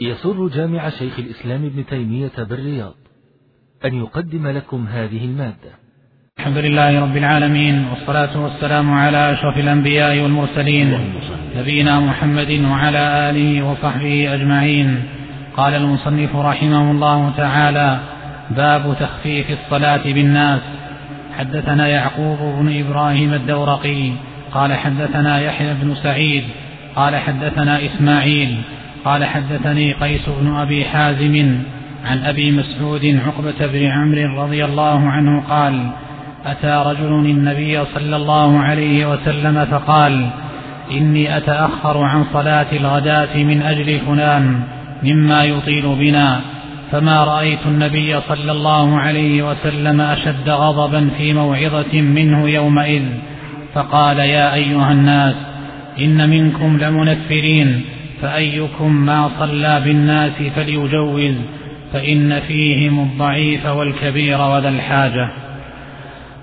يسر جامع شيخ الإسلام ابن تيمية بالرياض أن يقدم لكم هذه المادة. الحمد لله رب العالمين والصلاة والسلام على أشرف الأنبياء والمرسلين نبينا محمد وعلى آله وصحبه أجمعين. قال المصنف رحمه الله تعالى باب تخفيف الصلاة بالناس. حدثنا يعقوب بن إبراهيم الدورقي قال حدثنا يحيى بن سعيد قال حدثنا إسماعيل قال حدثني قيس بن أبي حازم عن أبي مسعود عقبة بن عمرو رضي الله عنه قال أتى رجل النبي صلى الله عليه وسلم فقال إني أتأخر عن صلاة الغداة من أجل فلان مما يطيل بنا فما رأيت النبي صلى الله عليه وسلم أشد غضبا في موعظة منه يومئذ فقال يا أيها الناس إن منكم لمنفرين فأيكم ما صلى بالناس فليجوز فإن فيهم الضعيف والكبير وذا الحاجة.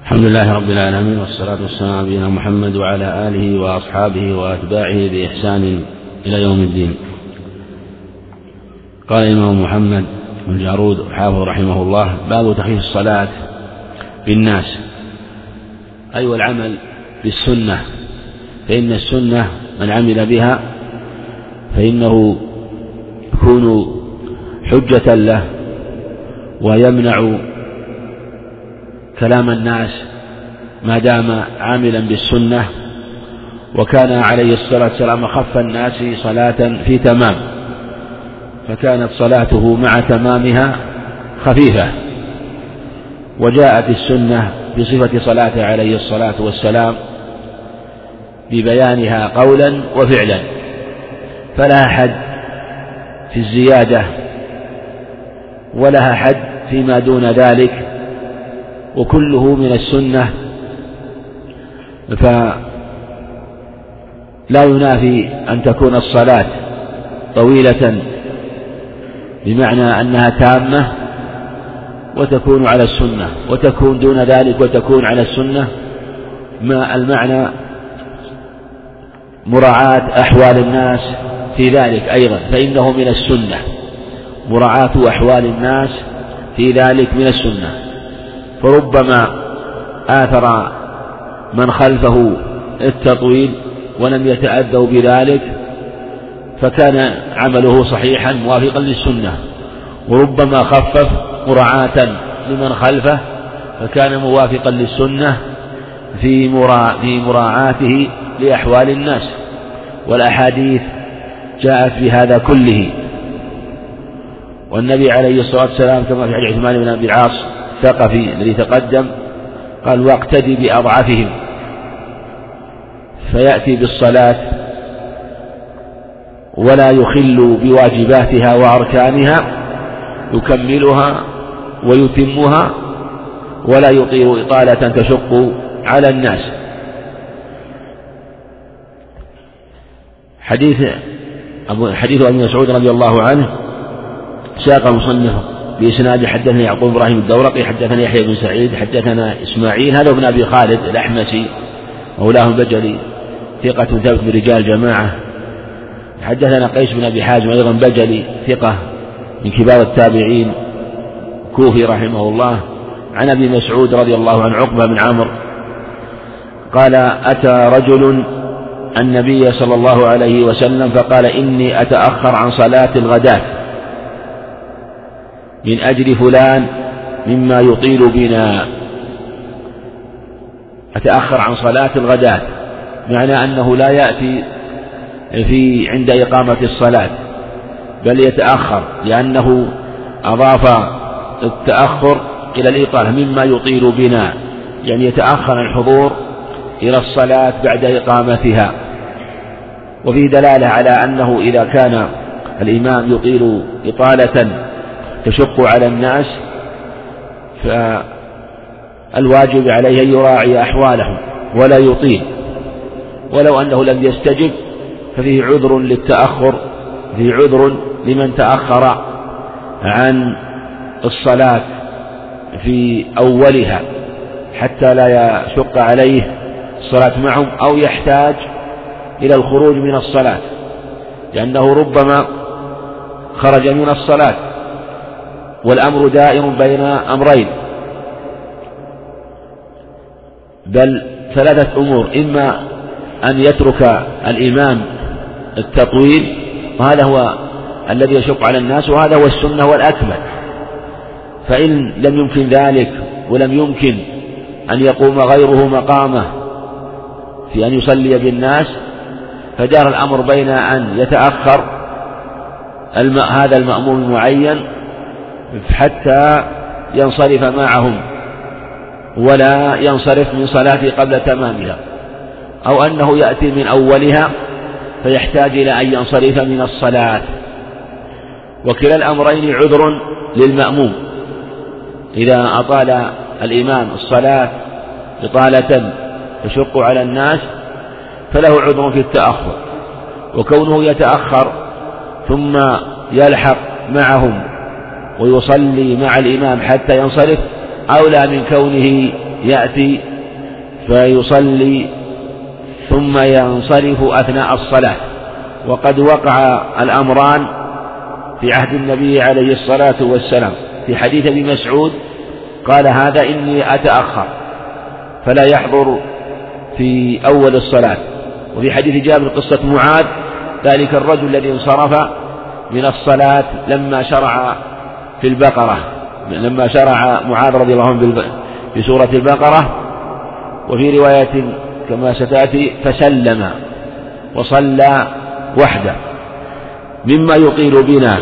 الحمد لله رب العالمين والصلاة والسلام على نبينا محمد وعلى آله وأصحابه وأتباعه بإحسان إلى يوم الدين. قال الإمام محمد بن جارود حافظ رحمه الله باب تخفيف الصلاة بالناس. أي أيوة والعمل بالسنة فإن السنة من عمل بها فإنه يكون حجة له ويمنع كلام الناس ما دام عاملا بالسنة وكان عليه الصلاة والسلام أخف الناس صلاة في تمام فكانت صلاته مع تمامها خفيفة وجاءت السنة بصفة صلاته عليه الصلاة والسلام ببيانها قولا وفعلا فلها حد في الزيادة ولها حد فيما دون ذلك وكله من السنة فلا ينافي أن تكون الصلاة طويلة بمعنى أنها تامة وتكون على السنة وتكون دون ذلك وتكون على السنة ما المعنى مراعاة أحوال الناس في ذلك أيضا فإنه من السنة. مراعاة أحوال الناس في ذلك من السنة. فربما آثر من خلفه التطويل ولم يتأذوا بذلك فكان عمله صحيحا موافقا للسنة. وربما خفف مراعاة لمن خلفه فكان موافقا للسنة في مراعاته لأحوال الناس. والأحاديث جاءت بهذا كله. والنبي عليه الصلاة والسلام كما في حديث عثمان بن أبي العاص الثقفي الذي تقدم قال واقتدي بأضعفهم. فيأتي بالصلاة ولا يخل بواجباتها وأركانها يكملها ويتمها ولا يطيل إطالة تشق على الناس. حديث حديث أبي مسعود رضي الله عنه ساق المصنف بإسناد حدثنا يعقوب إبراهيم الدورقي حدثنا يحيى بن سعيد حدثنا إسماعيل هذا ابن أبي خالد الأحمسي مولاه البجلي ثقة ثبت برجال جماعة. حدثنا قيس بن أبي حازم أيضا بجلي ثقة من كبار التابعين كوفي رحمه الله. عن أبي مسعود رضي الله عنه عقبة بن عمرو قال أتى رجل النبي صلى الله عليه وسلم فقال إني أتأخر عن صلاة الغداة من أجل فلان مما يطيل بنا. أتأخر عن صلاة الغداة معنى أنه لا يأتي في عند إقامة الصلاة بل يتأخر لأنه أضاف التأخر إلى الإطالة مما يطيل بنا يعني يتأخر الحضور إلى الصلاة بعد إقامتها. وفيه دلالة على أنه إذا كان الإمام يطيل إطالة تشق على الناس فالواجب عليه أن يراعي أحوالهم ولا يطيل. ولو أنه لم يستجب ففيه عذر للتأخر فيه عذر لمن تأخر عن الصلاة في أولها حتى لا يشق عليه الصلاة معهم أو يحتاج إلى الخروج من الصلاة لأنه ربما خرج من الصلاة والأمر دائر بين أمرين. بل ثلاثة أمور إما أن يترك الإمام التطويل وهذا هو الذي يشق على الناس وهذا هو السنة والأكمل. فإن لم يمكن ذلك ولم يمكن أن يقوم غيره مقامه في أن يصلي بالناس فدار الأمر بين أن يتأخر هذا المأموم المعين حتى ينصرف معهم ولا ينصرف من صلاته قبل تمامها أو أنه يأتي من أولها فيحتاج إلى أن ينصرف من الصلاة. وكلا الأمرين عذر للمأموم. إذا أطال الإمام الصلاة إطالة تشق على الناس فله عذر في التأخر وكونه يتأخر ثم يلحق معهم ويصلي مع الإمام حتى ينصرف أولى من كونه يأتي فيصلي ثم ينصرف أثناء الصلاة. وقد وقع الأمران في عهد النبي عليه الصلاة والسلام. في حديث أبي مسعود قال هذا إني أتأخر فلا يحضر في أول الصلاة. وفي حديث جابر قصة معاذ ذلك الرجل الذي انصرف من الصلاة لما شرع في البقرة لما شرع معاذ رضي الله عنه في سورة البقرة. وفي رواية كما ستأتي فسلم وصلى وحده. مما يطيل بنا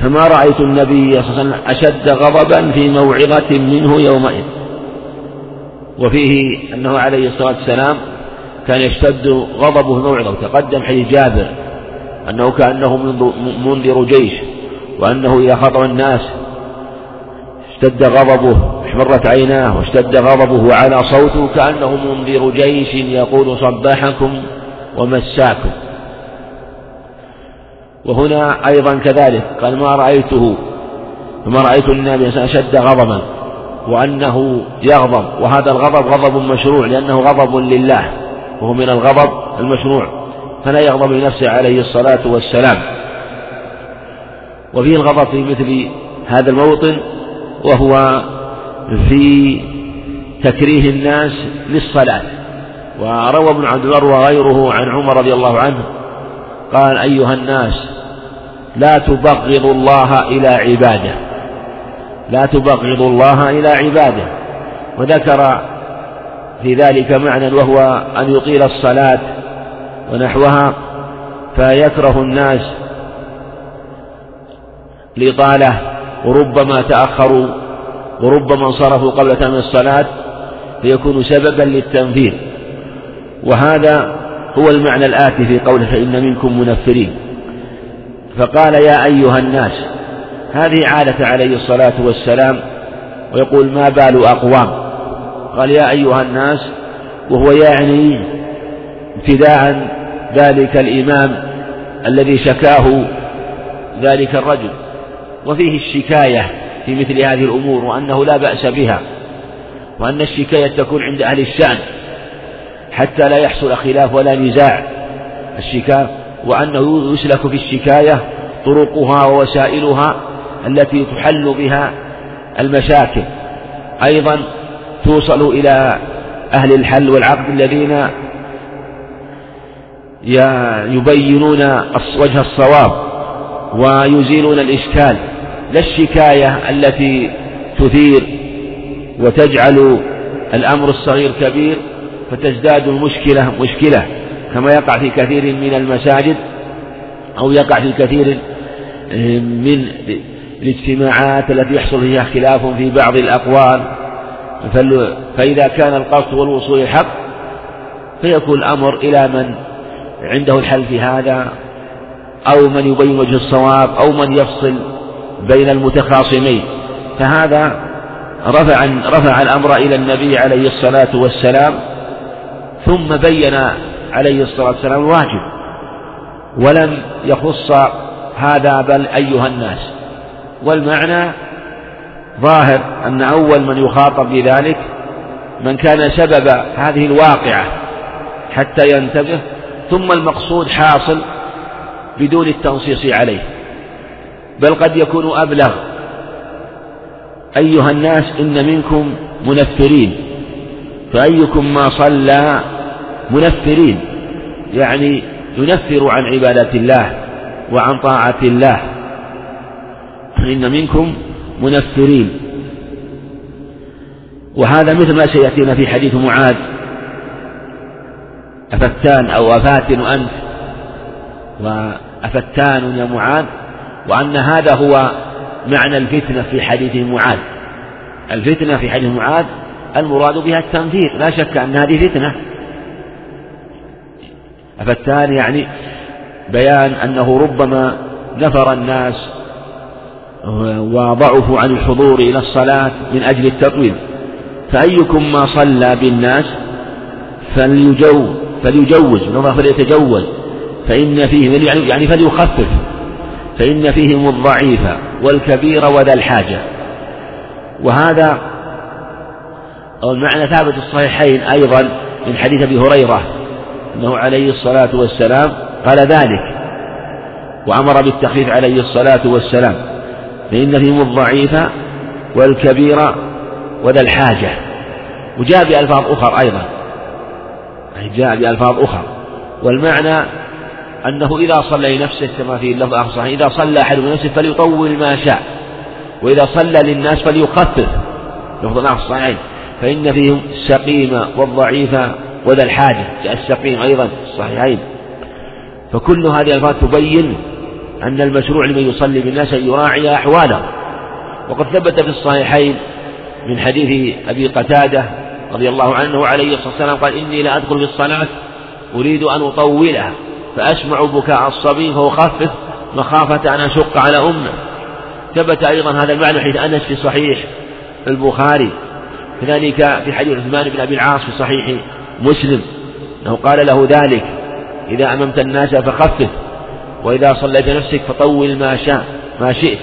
فما رأيت النبي صلى الله عليه وسلم أشد غضبا في موعظة منه يومئذ. وفيه أنه عليه الصلاة والسلام كان يشتد غضبه موعظة وتقدم حديث جابر أنه كأنه منذر جيش وأنه إذا خطب الناس اشتد غضبه احمرت عيناه واشتد غضبه وعلى صوته كأنه منذر جيش يقول صباحكم ومساكم. وهنا أيضا كذلك قال ما رأيته ما رأيت النبي أشد غضبا وأنه يغضب وهذا الغضب غضب مشروع لأنه غضب لله. وهو من الغضب المشروع فلا يغضب لنفسه عليه الصلاة والسلام. وفيه الغضب في مثل هذا الموطن وهو في تكريه الناس للصلاة. وروى ابن عبد البر وغيره عن عمر رضي الله عنه قال أيها الناس لا تبغضوا الله إلى عباده لا تبغضوا الله إلى عباده. وذكر في ذلك معنى وهو أن يطيل الصلاة ونحوها فيكره الناس الإطالة وربما تأخروا وربما انصرفوا قبل تمام الصلاة فيكون سببا للتنفير وهذا هو المعنى الآتي في قوله فإن منكم منفرين. فقال يا أيها الناس هذه عادة عليه الصلاة والسلام ويقول ما بال أقوام؟ قال يا أيها الناس وهو يعني ابتداء ذلك الإمام الذي شكاه ذلك الرجل وفيه الشكاية في مثل هذه الأمور وأنه لا بأس بها وأن الشكاية تكون عند أهل الشأن حتى لا يحصل خلاف ولا نزاع. الشكاية وأنه يسلك في الشكاية طرقها ووسائلها التي تحل بها المشاكل. أيضا توصل إلى أهل الحل والعقد الذين يبينون وجه الصواب ويزيلون الإشكال. لا الشكاية التي تثير وتجعل الأمر الصغير كبير فتزداد المشكلة مشكلة كما يقع في كثير من المساجد أو يقع في كثير من الاجتماعات التي يحصل فيها خلاف في بعض الأقوال. فإذا كان القصد والوصول الحق فيكون الأمر إلى من عنده الحل في هذا أو من يبين وجه الصواب أو من يفصل بين المتخاصمين. فهذا رفع رفع الأمر إلى النبي عليه الصلاة والسلام ثم بين عليه الصلاة والسلام الواجب. ولم يخص هذا بل أيها الناس. والمعنى ظاهر أن أول من يخاطب بذلك من كان سبب هذه الواقعة حتى ينتبه ثم المقصود حاصل بدون التنصيص عليه. بل قد يكون أبلغ. أيها الناس إن منكم منفرين. فأيكم ما صلى منفرين. يعني ينفر عن عبادة الله وعن طاعة الله. إن منكم منفرين. وهذا مثل ما سيأتينا في حديث معاذ. أفتان أو أفاتن أنت وأفتان يا معاذ. وأن هذا هو معنى الفتنة في حديث معاذ. الفتنة في حديث معاذ المراد بها التنفير. لا شك أن هذه فتنة. أفتان يعني بيان أنه ربما نفر الناس وضعفوا عن الحضور إلى الصلاة من أجل التطويل. فأيكم ما صلى بالناس فليجو فليجوز فليتجوز. فإن فيهم يعني, يعني فليخفف. فإن فيهم الضعيف والكبير وذا الحاجة. وهذا المعنى ثابت الصحيحين أيضا من حديث أبي هريرة أنه عليه الصلاة والسلام قال ذلك وأمر بالتخفيف عليه الصلاة والسلام. فإن فيهم الضعيف والكبير وذا الحاجة. وجاء بألفاظ أخرى أيضا. جاء بألفاظ أخرى والمعنى أنه إذا صلى لنفسه كما في اللفظ الصحيح إذا صلى أحد لنفسه فليطول ما شاء. وإذا صلى للناس فليخفف. لفظ الصحيحين فإن فيهم السقيم والضعيف وذا الحاجة. جاء السقيم أيضا الصحيحين فكل هذه الألفاظ تبين أن المشروع لمن يصلي بالناس أن يراعي أحواله. وقد ثبت في الصحيحين من حديث أبي قتادة رضي الله عنه عليه الصلاة والسلام قال إني لا أدخل في الصلاة أريد أن أطولها فأسمع بكاء الصبي فأخفف مخافة أن أشق على أمه. ثبت أيضا هذا المعنى حيث أنس في صحيح البخاري كذلك في حديث عثمان بن أبي العاص في صحيح مسلم أنه قال له ذلك إذا أممت الناس فخفف وإذا صليت نفسك فطول ما شاء ما شئت.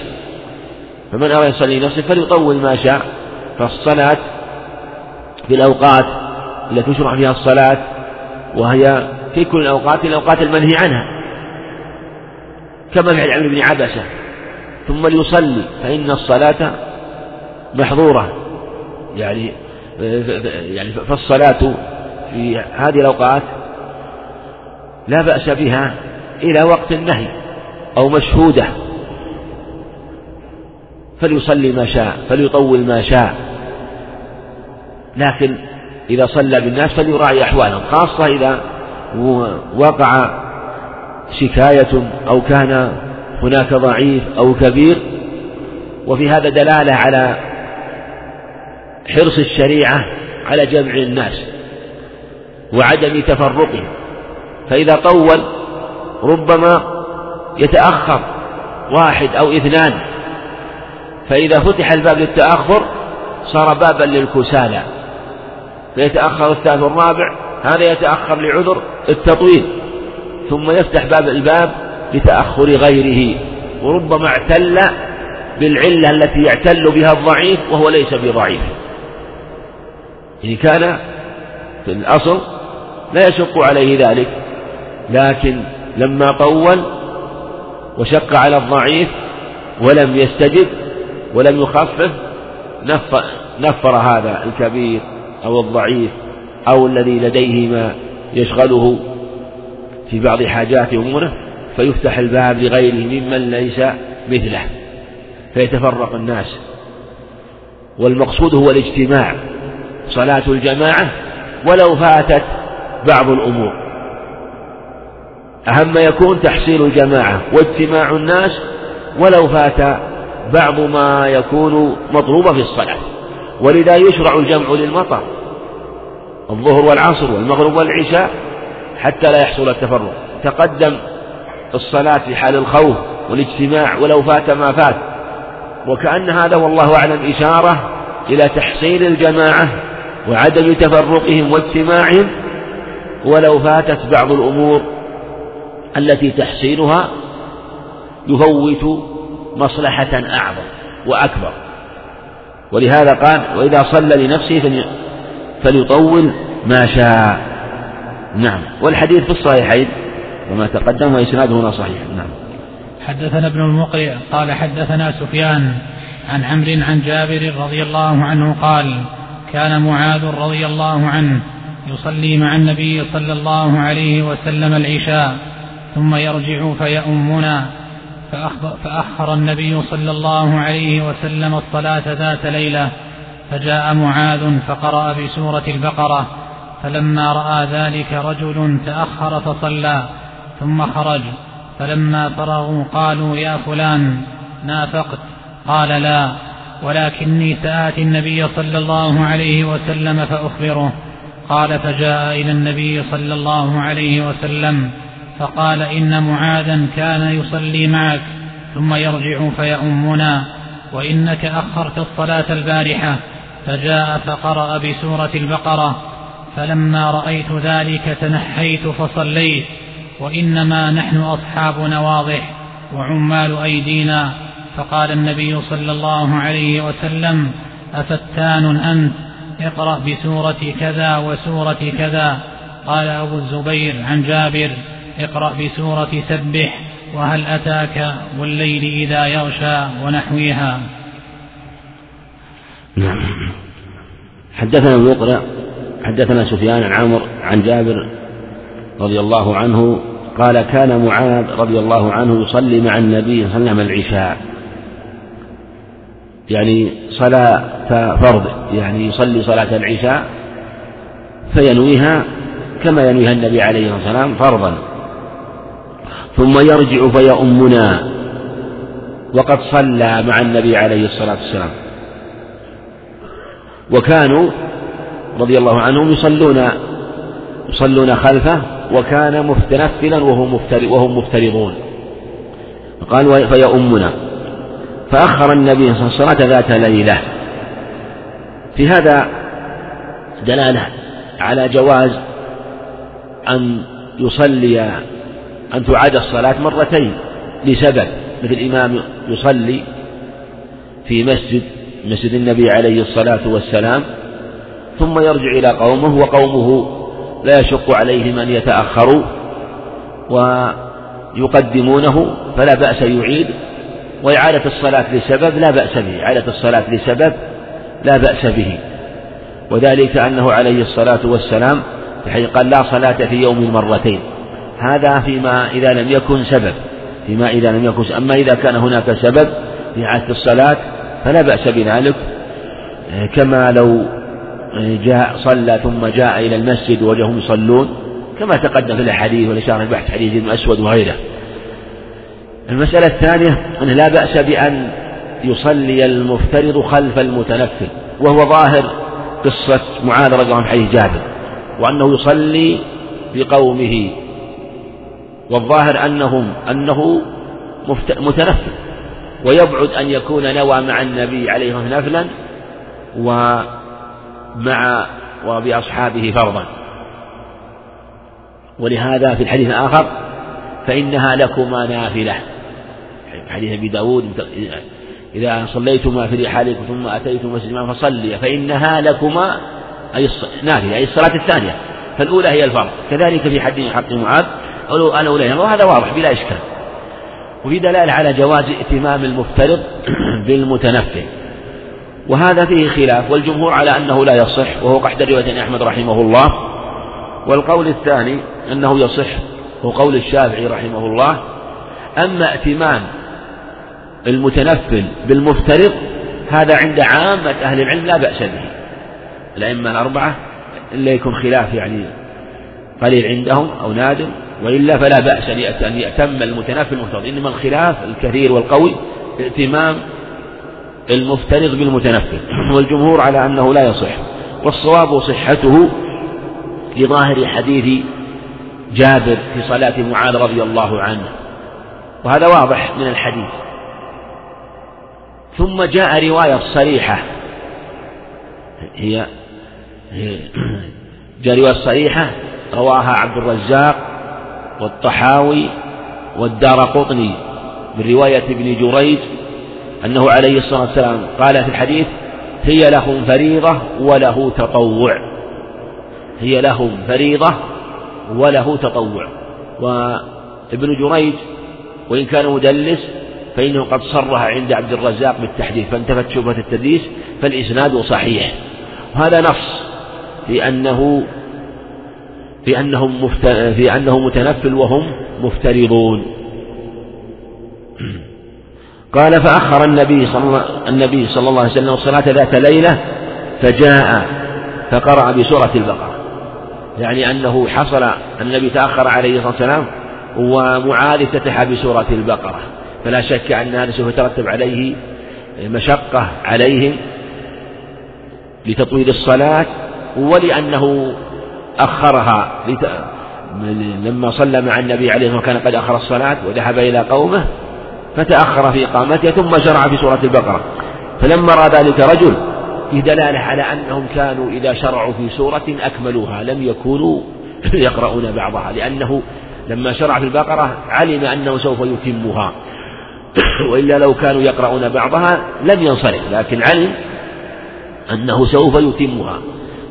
فمن أراد يصلي نفسه فليطول ما شاء. فالصلاة في الأوقات التي تشرع فيها الصلاة وهي في كل الأوقات الأوقات المنهي عنها. كما في عمرو بن عبسة. ثم ليصلي فإن الصلاة محظورة. يعني يعني فالصلاة في هذه الأوقات لا بأس بها إلى وقت النهي أو مشهودة. فليصلي ما شاء فليطول ما شاء. لكن إذا صلى بالناس فليراعي أحوالهم خاصة إذا وقع شكاية أو كان هناك ضعيف أو كبير. وفي هذا دلالة على حرص الشريعة على جمع الناس وعدم تفرقهم. فإذا طول ربما يتأخر واحد أو اثنان فإذا فتح الباب للتأخر صار بابا للكسالى فيتأخر الثالث والرابع هذا يتأخر لعذر التطويل ثم يفتح باب الباب لتأخر غيره وربما اعتل بالعلة التي يعتل بها الضعيف وهو ليس بضعيف. إن كان في الأصل لا يشق عليه ذلك لكن لما طول وشق على الضعيف ولم يستجب ولم يخفف نفر هذا الكبير أو الضعيف أو الذي لديه ما يشغله في بعض حاجات أموره فيفتح الباب لغيره ممن ليس مثله فيتفرق الناس. والمقصود هو الاجتماع صلاة الجماعة ولو فاتت بعض الأمور. أهم ما يكون تحصيل الجماعة واجتماع الناس ولو فات بعض ما يكون مطلوبا في الصلاة. ولذا يشرع الجمع للمطر الظهر والعصر والمغرب والعشاء حتى لا يحصل التفرق. تقدم الصلاة في حال الخوف والاجتماع ولو فات ما فات. وكأن هذا والله أعلم إشارة إلى تحصيل الجماعة وعدم تفرقهم واجتماعهم ولو فاتت بعض الأمور التي تحصيلها يفوت مصلحة أعظم وأكبر. ولهذا قال وإذا صلى لنفسه فليطول ما شاء. نعم. والحديث في الصحيحين وما تقدم وإسناده هنا صحيح. نعم. حدثنا ابن المقرئ قال حدثنا سفيان عن عمرو عن جابر رضي الله عنه قال كان معاذ رضي الله عنه يصلي مع النبي صلى الله عليه وسلم العشاء. ثم يرجع فيؤمنا فأخر النبي صلى الله عليه وسلم الصلاة ذات ليلة فجاء معاذ فقرأ بسورة البقرة فلما رأى ذلك رجل تأخر فصلى ثم خرج فلما فرغوا قالوا يا فلان نافقت قال لا ولكني سآتي النبي صلى الله عليه وسلم فأخبره قال فجاء إلى النبي صلى الله عليه وسلم فقال إن معاذا كان يصلي معك ثم يرجع فيؤمنا وإنك أخرت الصلاة البارحة فجاء فقرأ بسورة البقرة فلما رأيت ذلك تنحيت فصليت وإنما نحن أصحاب نواضح وعمال أيدينا فقال النبي صلى الله عليه وسلم أفتان أنت؟ اقرأ بسورة كذا وسورة كذا. قال أبو الزبير عن جابر اقرأ بسورة سبح وهل أتاك والليل إذا يغشى ونحوها نعم. حدثنا ابن حدثنا سفيان عن عمرو عن جابر رضي الله عنه قال كان معاذ رضي الله عنه يصلي مع النبي صلى الله عليه وسلم العشاء. يعني صلاة فرض يعني يصلي صلاة العشاء فينويها كما ينويها النبي عليه الصلاة والسلام فرضا. ثم يرجع فيؤمنا. وقد صلى مع النبي عليه الصلاة والسلام. وكانوا رضي الله عنهم يصلون يصلون خلفه وكان متنفلا وهم وهم مفترضون. قال فيؤمنا. فأخر النبي صلى الله عليه وسلم ذات ليلة. في هذا دلالة على جواز أن يصلي أن تعاد الصلاة مرتين لسبب مثل الإمام يصلي في مسجد مسجد النبي عليه الصلاة والسلام ثم يرجع إلى قومه وقومه لا يشق عليهم أن يتأخروا ويقدمونه فلا بأس يعيد وإعادة الصلاة لسبب لا بأس به إعادة الصلاة لسبب لا بأس به. وذلك أنه عليه الصلاة والسلام في قال لا صلاة في يوم مرتين. هذا فيما إذا لم يكن سبب فيما إذا لم يكن أما إذا كان هناك سبب في إعادة الصلاة فلا بأس بذلك. كما لو جاء صلى ثم جاء إلى المسجد وجههم يصلون كما تقدم في الأحاديث والإشارة البحث حديث ابن أسود وغيره. المسألة الثانية أنه لا بأس بأن يصلي المفترض خلف المتنفل وهو ظاهر قصة معاذ رضي الله عنه حديث جابر وأنه يصلي بقومه والظاهر أنهم أنه متنفل. ويبعد أن يكون نوى مع النبي عليه نفلا ومع وبأصحابه فرضا. ولهذا في الحديث الآخر فإنها لكما نافلة. حديث أبي داود إذا صليتما في رحالكم ثم أتيتم مسجد فصلي فإنها لكما أي نافلة أي الصلاة الثانية. فالأولى هي الفرض. كذلك في حديث حق معاذ الأولى وهذا واضح بلا إشكال. وفي دلالة على جواز ائتمام المفترض بالمتنفل. وهذا فيه خلاف والجمهور على أنه لا يصح وهو قحد رواية أحمد رحمه الله. والقول الثاني أنه يصح هو قول الشافعي رحمه الله. أما ائتمام المتنفل بالمفترض هذا عند عامة أهل العلم لا بأس به. الأئمة الأربعة إلا يكون خلاف يعني قليل عندهم أو نادر وإلا فلا بأس أن يأتم المتنفل المفترض. إنما الخلاف الكثير والقوي ائتمام المفترض بالمتنفل والجمهور على أنه لا يصح. والصواب صحته لظاهر حديث جابر في صلاة معاذ رضي الله عنه. وهذا واضح من الحديث. ثم جاء رواية صريحة. هي جاء رواية صريحة رواها عبد الرزاق والطحاوي والدار قطني من رواية ابن جريج أنه عليه الصلاة والسلام قال في الحديث هي لهم فريضة وله تطوع. هي لهم فريضة وله تطوع. وابن جريج وإن كان مدلس فإنه قد صرح عند عبد الرزاق بالتحديث فانتفت شبهة التدليس فالإسناد صحيح. وهذا نص في أنه في أنهم في أنه متنفل وهم مفترضون. قال فأخر النبي صلى النبي صلى الله عليه وسلم الصلاة ذات ليلة فجاء فقرأ بسورة البقرة. يعني أنه حصل النبي تأخر عليه الصلاة والسلام ومعاذ افتتح بسورة البقرة. فلا شك أن هذا سوف يترتب عليه مشقة عليهم لتطويل الصلاة ولأنه أخرها لما صلى مع النبي عليه الصلاة والسلام كان قد أخر الصلاة وذهب إلى قومه فتأخر في إقامته ثم شرع في سورة البقرة. فلما رأى ذلك رجل فيه دلالة على أنهم كانوا إذا شرعوا في سورة أكملوها لم يكونوا يقرؤون بعضها لأنه لما شرع في البقرة علم أنه سوف يتمها. وإلا لو كانوا يقرؤون بعضها لم ينصرف لكن علم أنه سوف يتمها.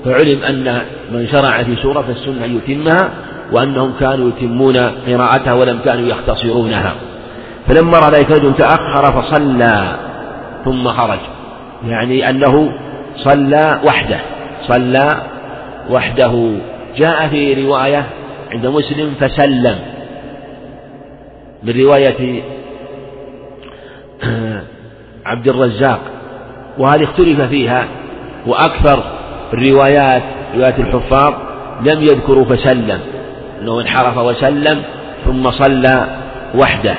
فعلم أن من شرع في سورة السنة يتمها وأنهم كانوا يتمون قراءتها ولم كانوا يختصرونها. فلما رأى ذلك رجل تأخر فصلى ثم خرج. يعني أنه صلى وحده صلى وحده. جاء في رواية عند مسلم فسلم. من رواية عبد الرزاق. وهذه اختلف فيها وأكثر الروايات روايات الحفاظ لم يذكروا فسلم أنه انحرف وسلم ثم صلى وحده.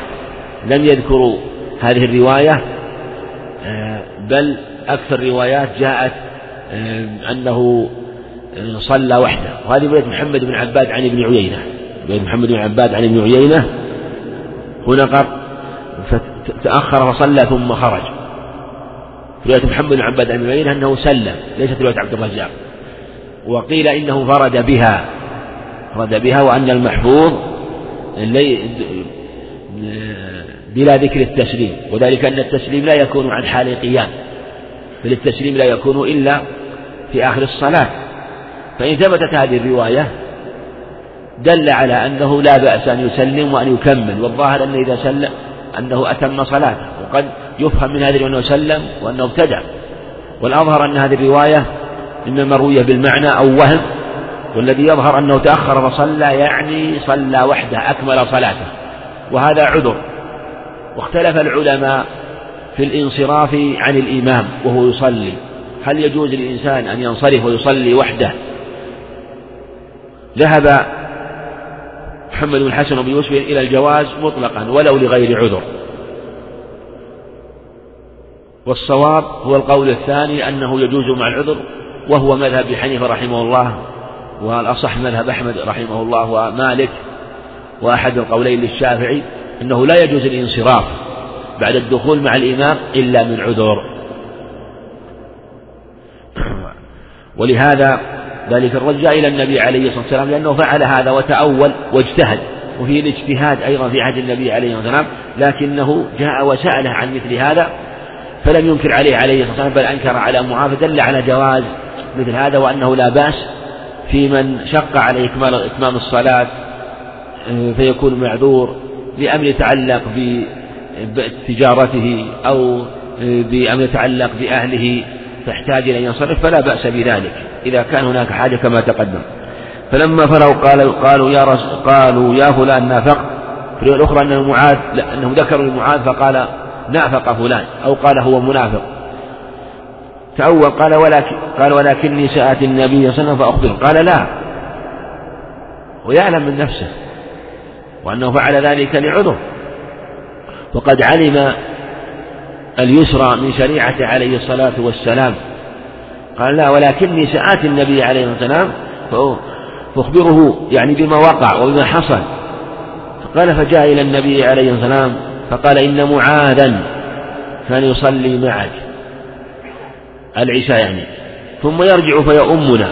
لم يذكروا هذه الرواية آه، بل أكثر الروايات جاءت آه، أنه آه، صلى وحده. وهذه رواية محمد بن عباد عن ابن عيينة. رواية محمد بن عباد عن ابن عيينة هنا قال فتأخر فصلى ثم خرج. رواية محمد بن عباد عن ابن عيينة أنه سلم ليست رواية عبد الرزاق. وقيل إنه فرد بها فرد بها وأن المحفوظ بلا ذكر التسليم وذلك أن التسليم لا يكون عن حال قيام بل التسليم لا يكون إلا في آخر الصلاة. فإن ثبتت هذه الرواية دل على أنه لا بأس أن يسلم وأن يكمل والظاهر أن إذا سلم أنه أتم صلاته وقد يفهم من هذه أنه سلم وأنه ابتدع. والأظهر أن هذه الرواية إما مروية بالمعنى أو وهم والذي يظهر أنه تأخر فصلى يعني صلى وحده أكمل صلاته. وهذا عذر. واختلف العلماء في الانصراف عن الإمام وهو يصلي. هل يجوز للإنسان أن ينصرف ويصلي وحده؟ ذهب محمد بن الحسن بن يوسف إلى الجواز مطلقا ولو لغير عذر. والصواب هو القول الثاني أنه يجوز مع العذر وهو مذهب حنيفة رحمه الله والأصح مذهب أحمد رحمه الله ومالك وأحد القولين للشافعي أنه لا يجوز الانصراف بعد الدخول مع الإمام إلا من عذر. ولهذا ذلك الرجل جاء إلى النبي عليه الصلاة والسلام لأنه فعل هذا وتأول واجتهد وفيه الاجتهاد أيضا في عهد النبي عليه الصلاة والسلام لكنه جاء وسأله عن مثل هذا فلم ينكر عليه عليه الصلاة والسلام بل أنكر على معاذ دل على جواز مثل هذا وأنه لا بأس في من شق عليه إكمال إتمام الصلاة آه، فيكون معذور لأمر يتعلق بتجارته أو آه، بأمر يتعلق بأهله تحتاج إلى أن ينصرف فلا بأس بذلك إذا كان هناك حاجة كما تقدم. فلما فرغوا قالوا قالوا يا قالوا يا فلان نافق. في الأخرى أن معاذ أنهم ذكروا لمعاذ فقال نافق فلان أو قال هو منافق. تأول قال ولكن قال ولكني سآتي النبي صلى الله عليه وسلم فأخبره. قال لا. ويعلم من نفسه وأنه فعل ذلك لعذر وقد علم اليسرى من شريعته عليه الصلاة والسلام. قال لا ولكني سآتي النبي عليه الصلاة والسلام فأخبره يعني بما وقع وبما حصل. فقال فجاء إلى النبي عليه الصلاة والسلام فقال إن معاذا كان يصلي معك. العشاء يعني. ثم يرجع فيؤمنا.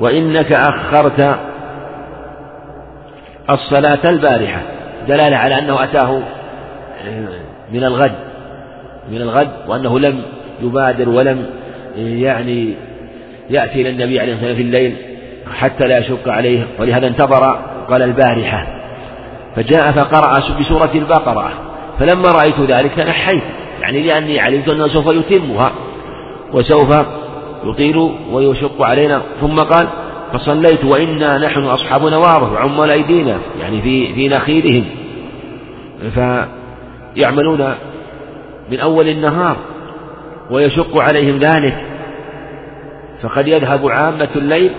وإنك أخرت الصلاة البارحة. دلالة على أنه أتاه من الغد. من الغد وأنه لم يبادر ولم يعني يأتي إلى النبي عليه الصلاة والسلام في الليل حتى لا يشق عليه. ولهذا انتظر قال البارحة. فجاء فقرأ بسورة البقرة. فلما رأيت ذلك تنحيت يعني لأني علمت أنه سوف يتمها. وسوف يطيل ويشق علينا. ثم قال فصليت وإنا نحن أصحاب نوارة وعمال أيدينا. يعني في في نخيلهم. فيعملون من أول النهار ويشق عليهم ذلك. فقد يذهب عامة الليل.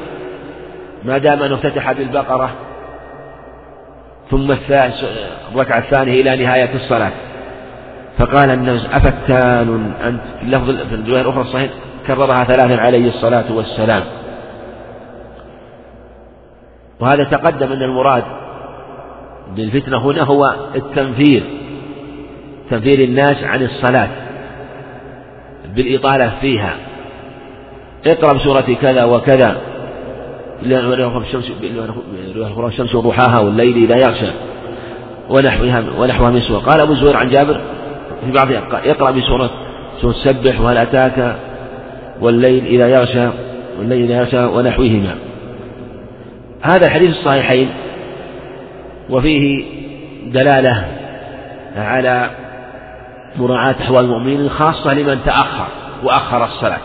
ما دام أنه افتتح بالبقرة. ثم الركعة الثانية إلى نهاية الصلاة. فقال الناس أفتان أنت؟ في اللفظ في الرواية الأخرى الصحيح كررها ثلاثا عليه الصلاة والسلام. وهذا تقدم أن المراد بالفتنة هنا هو التنفير تنفير الناس عن الصلاة بالإطالة فيها. اقرأ بسورة كذا وكذا. الشمس وضحاها والليل إذا يغشى ونحوها ونحوها من سورة قال أبو زهير عن جابر في بعض اقرأ بسورة سورة سبح وهل أتاك والليل إذا يغشى والليل إذا يغشى ونحوهما. هذا حديث الصحيحين وفيه دلالة على مراعاة أحوال المؤمنين خاصة لمن تأخر وأخر الصلاة.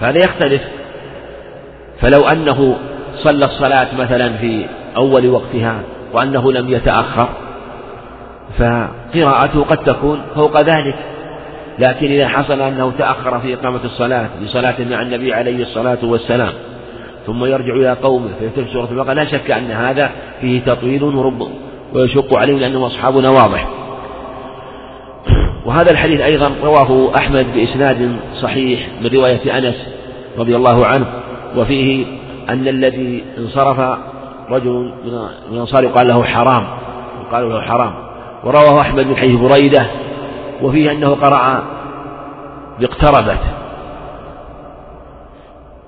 فهذا يختلف. فلو أنه صلى الصلاة مثلا في أول وقتها وأنه لم يتأخر فقراءته قد تكون فوق ذلك. لكن إذا حصل أنه تأخر في إقامة الصلاة لصلاة مع النبي عليه الصلاة والسلام ثم يرجع إلى قومه فيترك سورة البقرة لا شك أن هذا فيه تطويل ورب ويشق عليهم لأنهم أصحابنا واضح وهذا الحديث أيضا رواه أحمد بإسناد صحيح من رواية أنس رضي الله عنه وفيه أن الذي انصرف رجل من الأنصار يقال له حرام يقال له حرام. ورواه أحمد من حديث بريدة وفيه أنه قرأ باقتربت.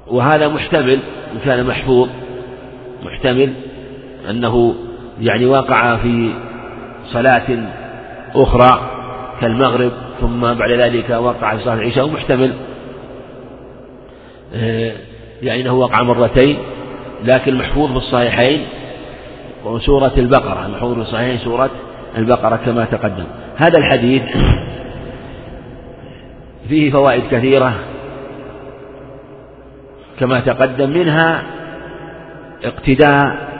وهذا محتمل إن كان محفوظ محتمل أنه يعني وقع في صلاة أخرى كالمغرب ثم بعد ذلك وقع في صلاة العشاء ومحتمل. آه، يعني أنه وقع مرتين لكن محفوظ في الصحيحين وسورة البقرة محفوظ في الصحيحين سورة البقرة كما تقدم. هذا الحديث فيه فوائد كثيرة كما تقدم منها اقتداء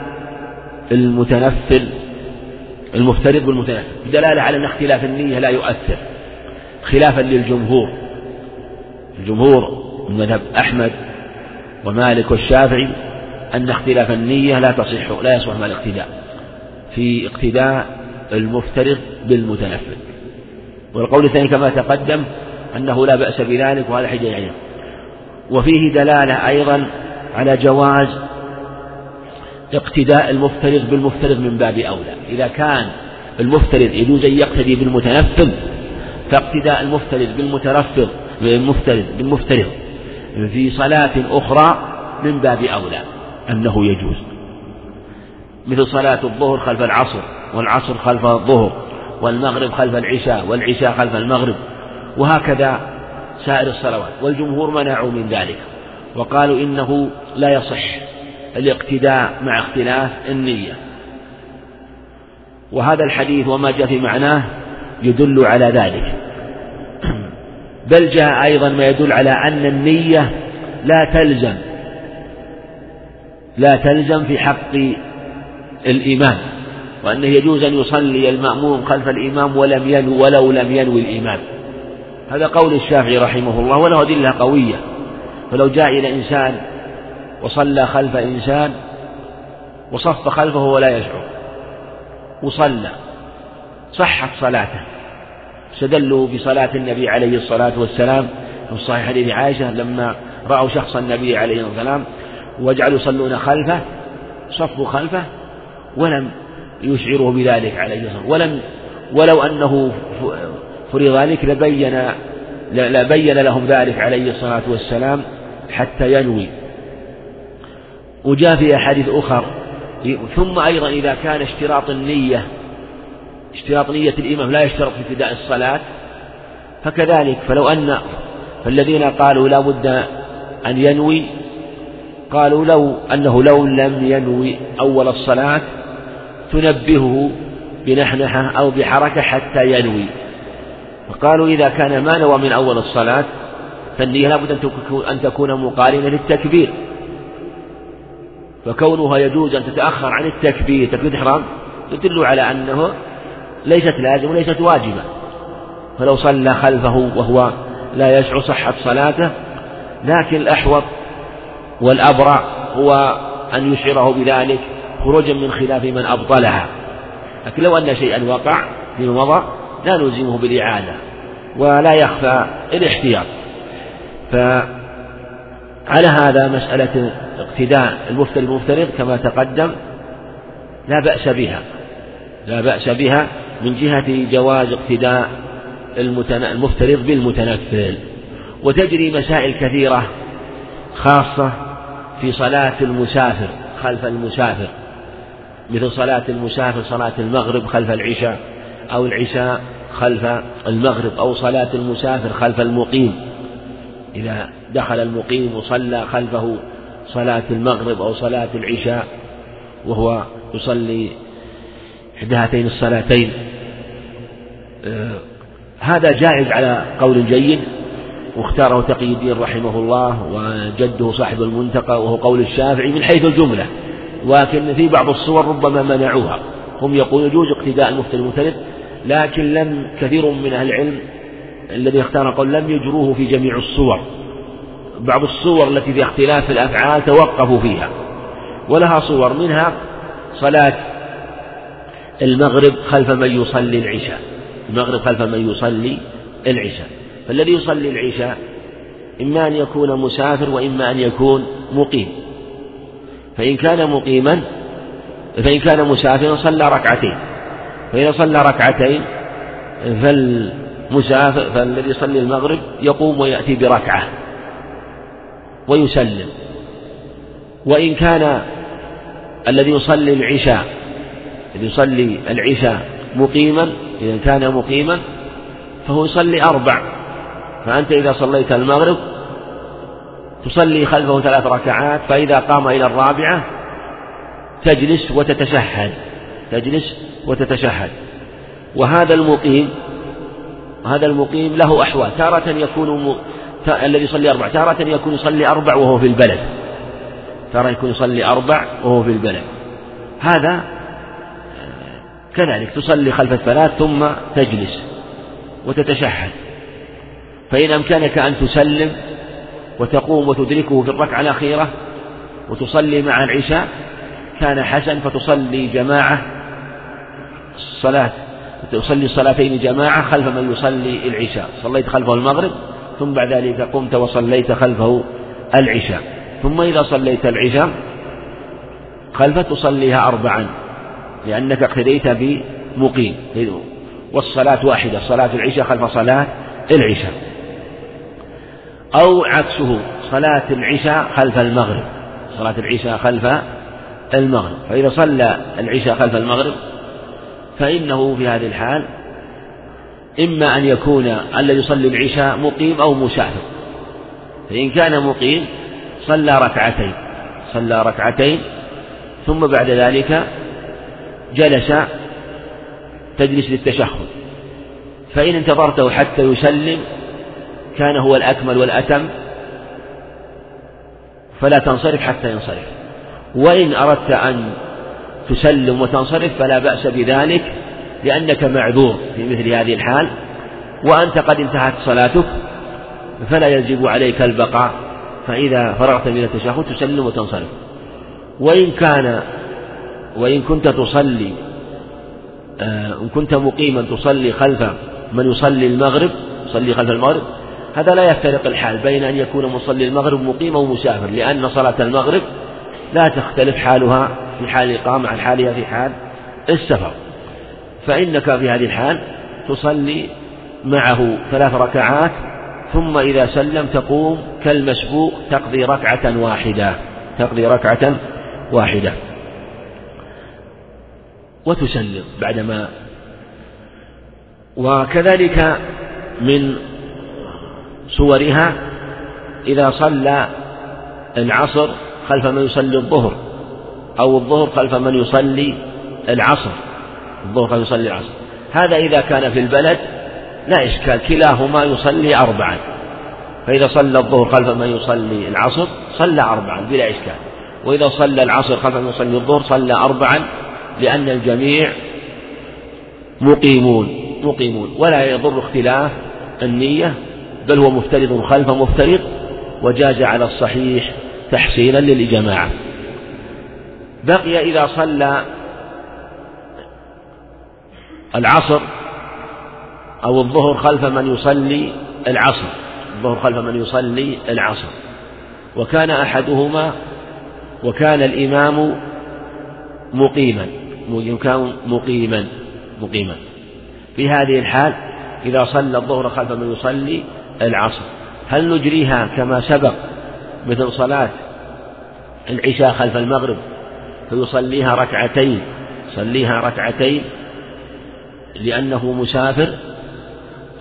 المتنفل المفترض بالمتنفل دلالة على أن اختلاف النية لا يؤثر خلافا للجمهور الجمهور من مذهب أحمد ومالك والشافعي أن اختلاف النية لا تصح لا يصح مع الاقتداء في اقتداء المفترض بالمتنفل والقول الثاني كما تقدم أنه لا بأس بذلك وهذا حجة يعني. وفيه دلالة أيضا على جواز اقتداء المفترض بالمفترض من باب أولى. إذا كان المفترض يجوز أن يقتدي بالمتنفذ فاقتداء المفترض بالمترفض بالمفترض بالمفترض في صلاة أخرى من باب أولى أنه يجوز. مثل صلاة الظهر خلف العصر والعصر خلف الظهر والمغرب خلف العشاء والعشاء خلف المغرب وهكذا سائر الصلوات. والجمهور منعوا من ذلك وقالوا إنه لا يصح الاقتداء مع اختلاف النية. وهذا الحديث وما جاء في معناه يدل على ذلك. بل جاء أيضا ما يدل على أن النية لا تلزم لا تلزم في حق الإمام وأنه يجوز أن يصلي المأموم خلف الإمام ولم ينو ولو لم ينوي الإمام. هذا قول الشافعي رحمه الله وله أدلة قوية. فلو جاء إلى إنسان وصلى خلف إنسان وصف خلفه ولا يشعر وصلى صحت صلاته. استدلوا بصلاة النبي عليه الصلاة والسلام. في صحيح حديث عائشة لما رأوا شخص النبي عليه الصلاة والسلام وجعلوا يصلون خلفه صفوا خلفه ولم يشعره بذلك عليه الصلاة ولم ولو أنه فرض ذلك لبين لبين لهم ذلك عليه الصلاة والسلام حتى ينوي. وجاء في أحاديث أخر ثم أيضا إذا كان اشتراط النية اشتراط نية الإمام لا يشترط في ابتداء الصلاة. فكذلك فلو أن فالذين قالوا لا بد أن ينوي قالوا لو أنه لو لم ينوي أول الصلاة تنبهه بنحنحة أو بحركة حتى ينوي. فقالوا إذا كان ما نوى من أول الصلاة فالنية لابد أن تكون مقارنة للتكبير. فكونها يجوز أن تتأخر عن التكبير تكبير الإحرام يدل على أنه ليست لازمة وليست واجبة. فلو صلى خلفه وهو لا يشعر صحة صلاته لكن الأحوط والأبرع هو أن يشعره بذلك خروجا من خلاف من أبطلها. لكن لو أن شيئا وقع فيما مضى لا نلزمه بالإعادة ولا يخفى الاحتياط. فعلى هذا مسألة اقتداء المفترض بالمفترض كما تقدم لا بأس بها لا بأس بها من جهة جواز اقتداء المفترض بالمتنفل. وتجري مسائل كثيرة خاصة في صلاة المسافر خلف المسافر. مثل صلاة المسافر صلاة المغرب خلف العشاء أو العشاء خلف المغرب أو صلاة المسافر خلف المقيم. إذا دخل المقيم وصلى خلفه صلاة المغرب أو صلاة العشاء وهو يصلي إحدى هاتين الصلاتين. هذا جائز على قول جيد واختاره تقي الدين رحمه الله وجده صاحب المنتقى وهو قول الشافعي من حيث الجملة. ولكن في بعض الصور ربما منعوها. هم يقولون يجوز اقتداء المفتي المنفرد لكن لم كثير من أهل العلم الذي اختار قول لم يجروه في جميع الصور. بعض الصور التي في اختلاف الأفعال توقفوا فيها. ولها صور منها صلاة المغرب خلف من يصلي العشاء. المغرب خلف من يصلي العشاء. فالذي يصلي العشاء إما أن يكون مسافر وإما أن يكون مقيم. فإن كان مقيما فإن كان مسافرا صلى ركعتين. فإذا صلى ركعتين فالمسافر فالذي يصلي المغرب يقوم ويأتي بركعة ويسلم. وإن كان الذي يصلي العشاء الذي يصلي العشاء مقيما إذا كان مقيما فهو يصلي أربع. فأنت إذا صليت المغرب تصلي خلفه ثلاث ركعات فإذا قام إلى الرابعة تجلس وتتشهد تجلس وتتشهد. وهذا المقيم هذا المقيم له أحوال. تارة يكون م... الذي يصلي أربع. تارة يكون يصلي أربع وهو في البلد. تارة يكون يصلي أربع وهو في البلد. هذا كذلك تصلي خلف الثلاث ثم تجلس وتتشهد. فإن أمكنك أن تسلم وتقوم وتدركه في الركعة الأخيرة وتصلي مع العشاء كان حسن فتصلي جماعة الصلاة تصلي الصلاتين جماعة خلف من يصلي العشاء. صليت خلفه المغرب ثم بعد ذلك قمت وصليت خلفه العشاء. ثم إذا صليت العشاء خلفه تصليها أربعا. لأنك اقتديت بمقيم. والصلاة واحدة صلاة العشاء خلف صلاة العشاء. أو عكسه صلاة العشاء خلف المغرب. صلاة العشاء خلف المغرب. فإذا صلى العشاء خلف المغرب فإنه في هذه الحال إما أن يكون الذي يصلي العشاء مقيم أو مسافر فإن كان مقيم صلى ركعتين. صلى ركعتين ثم بعد ذلك جلس تجلس للتشهد. فإن انتظرته حتى يسلم كان هو الأكمل والأتم فلا تنصرف حتى ينصرف. وإن أردت أن تسلم وتنصرف فلا بأس بذلك لأنك معذور في مثل هذه الحال وأنت قد انتهت صلاتك فلا يجب عليك البقاء فإذا فرغت من التشهد تسلم وتنصرف. وإن كان وإن كنت تصلي آه، إن كنت مقيما تصلي خلف من يصلي المغرب يصلي خلف المغرب هذا لا يفترق الحال بين أن يكون مصلي المغرب مقيم أو مسافر لأن صلاة المغرب لا تختلف حالها في حال الإقامة عن حالها في حال السفر. فإنك في هذه الحال تصلي معه ثلاث ركعات ثم إذا سلم تقوم كالمسبوق تقضي ركعة واحدة تقضي ركعة واحدة. وتسلم بعدما. وكذلك من صورها إذا صلى العصر خلف من يصلي الظهر أو الظهر خلف من يصلي العصر الظهر خلف يصلي العصر. هذا إذا كان في البلد لا إشكال كلاهما يصلي أربعا. فإذا صلى الظهر خلف من يصلي العصر صلى أربعا بلا إشكال. وإذا صلى العصر خلف من يصلي الظهر صلى أربعا لأن الجميع مقيمون مقيمون. ولا يضر اختلاف النية بل هو مفترض خلف مفترض وجاز على الصحيح تحسينا للجماعة. بقي إذا صلى العصر أو الظهر خلف من يصلي العصر الظهر خلف من يصلي العصر. وكان أحدهما وكان الإمام مقيما. كان مقيما مقيما. في هذه الحال إذا صلى الظهر خلف من يصلي العصر هل نجريها كما سبق مثل صلاة العشاء خلف المغرب؟ فيصليها ركعتين يصليها ركعتين لأنه مسافر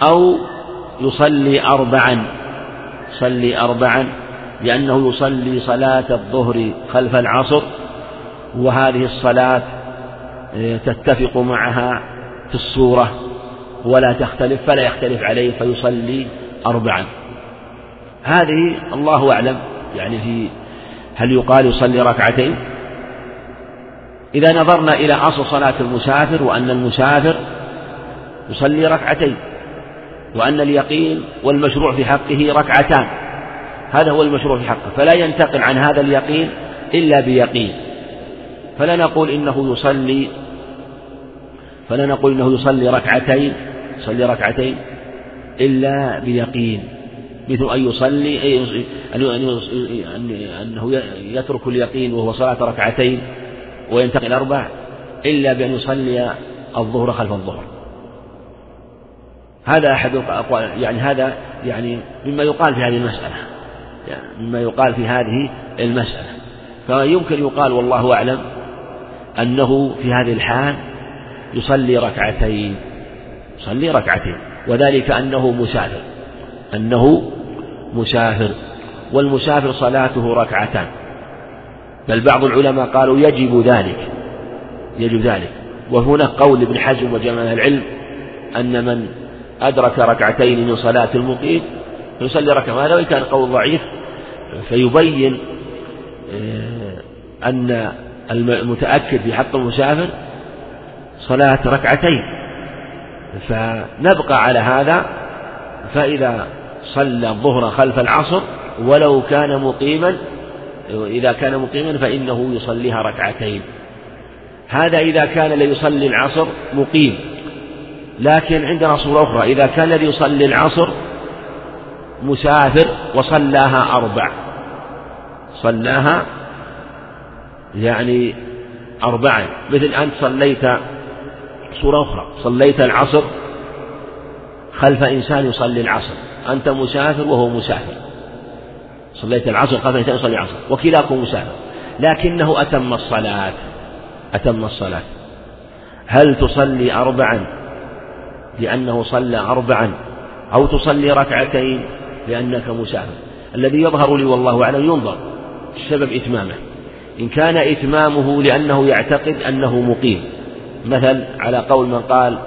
أو يصلي أربعا يصلي أربعا لأنه يصلي صلاة الظهر خلف العصر وهذه الصلاة تتفق معها في الصورة ولا تختلف فلا يختلف عليه فيصلي أربعا. هذه الله أعلم. يعني في هل يقال يصلي ركعتين؟ إذا نظرنا إلى أصل صلاة المسافر وأن المسافر يصلي ركعتين وأن اليقين والمشروع في حقه ركعتان. هذا هو المشروع في حقه. فلا ينتقل عن هذا اليقين إلا بيقين. فلا نقول إنه يصلي فلا نقول إنه يصلي ركعتين يصلي ركعتين إلا بيقين مثل أن يصلي أنه يترك اليقين وهو صلاة ركعتين وينتقل أربع إلا بأن يصلي الظهر خلف الظهر. هذا أحد الأقوال يعني هذا يعني مما يقال في هذه المسألة يعني مما يقال في هذه المسألة. فيمكن يقال والله أعلم أنه في هذه الحال يصلي ركعتين يصلي ركعتين وذلك أنه مسافر أنه مسافر والمسافر صلاته ركعتان. بل بعض العلماء قالوا يجب ذلك يجب ذلك. وهنا قول ابن حزم وجمع العلم أن من أدرك ركعتين من صلاة المقيم يصلي ركعة. وهذا وإن كان قول ضعيف فيبين آه، أن المتأكد في حق المسافر صلاة ركعتين. فنبقى على هذا. فإذا صلى الظهر خلف العصر ولو كان مقيما إذا كان مقيما فإنه يصليها ركعتين. هذا إذا كان ليصلي العصر مقيم. لكن عندنا صورة أخرى. إذا كان الذي يصلي العصر مسافر وصلاها أربع. صلاها يعني أربعا مثل أنت صليت صورة أخرى. صليت العصر خلف إنسان يصلي العصر. أنت مسافر وهو مسافر. صليت العصر خلف إنسان يصلي العصر. وكلاكم مسافر. لكنه أتم الصلاة. أتم الصلاة. هل تصلي أربعا؟ لأنه صلى أربعا. أو تصلي ركعتين؟ لأنك مسافر. الذي يظهر لي والله أعلم ينظر. سبب إتمامه. إن كان إتمامه لأنه يعتقد أنه مقيم. مثل على قول من قال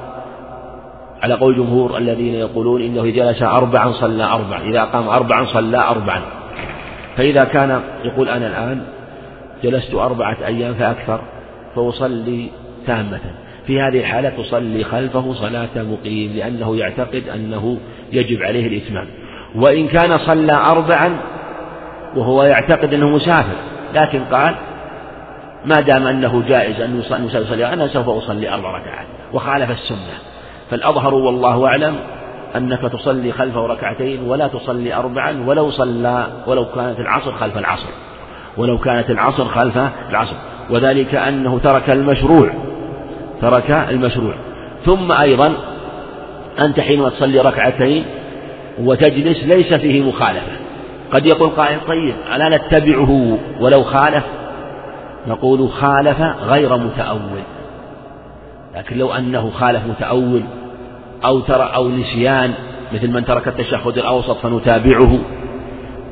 على قول الجمهور الذين يقولون إنه جلس أربعا صلى أربعا إذا قام أربعا صلى أربعا. فإذا كان يقول أنا الآن جلست أربعة أيام فأكثر فأصلي تامة. في هذه الحالة تصلي خلفه صلاة مقيم لأنه يعتقد أنه يجب عليه الإتمام. وإن كان صلى أربعا وهو يعتقد أنه مسافر لكن قال ما دام أنه جائز أن يصلي أنا سوف أصلي أربع ركعات. وخالف السنة. فالأظهر والله أعلم أنك تصلي خلفه ركعتين ولا تصلي أربعا ولو صلى ولو كانت العصر خلف العصر. ولو كانت العصر خلف العصر. وذلك أنه ترك المشروع. ترك المشروع. ثم أيضا أنت حينما تصلي ركعتين وتجلس ليس فيه مخالفة. قد يقول قائل طيب ألا نتبعه ولو خالف؟ نقول خالف غير متأول. لكن لو أنه خالف متأول أو ترى أو نسيان مثل من ترك التشهد الأوسط فنتابعه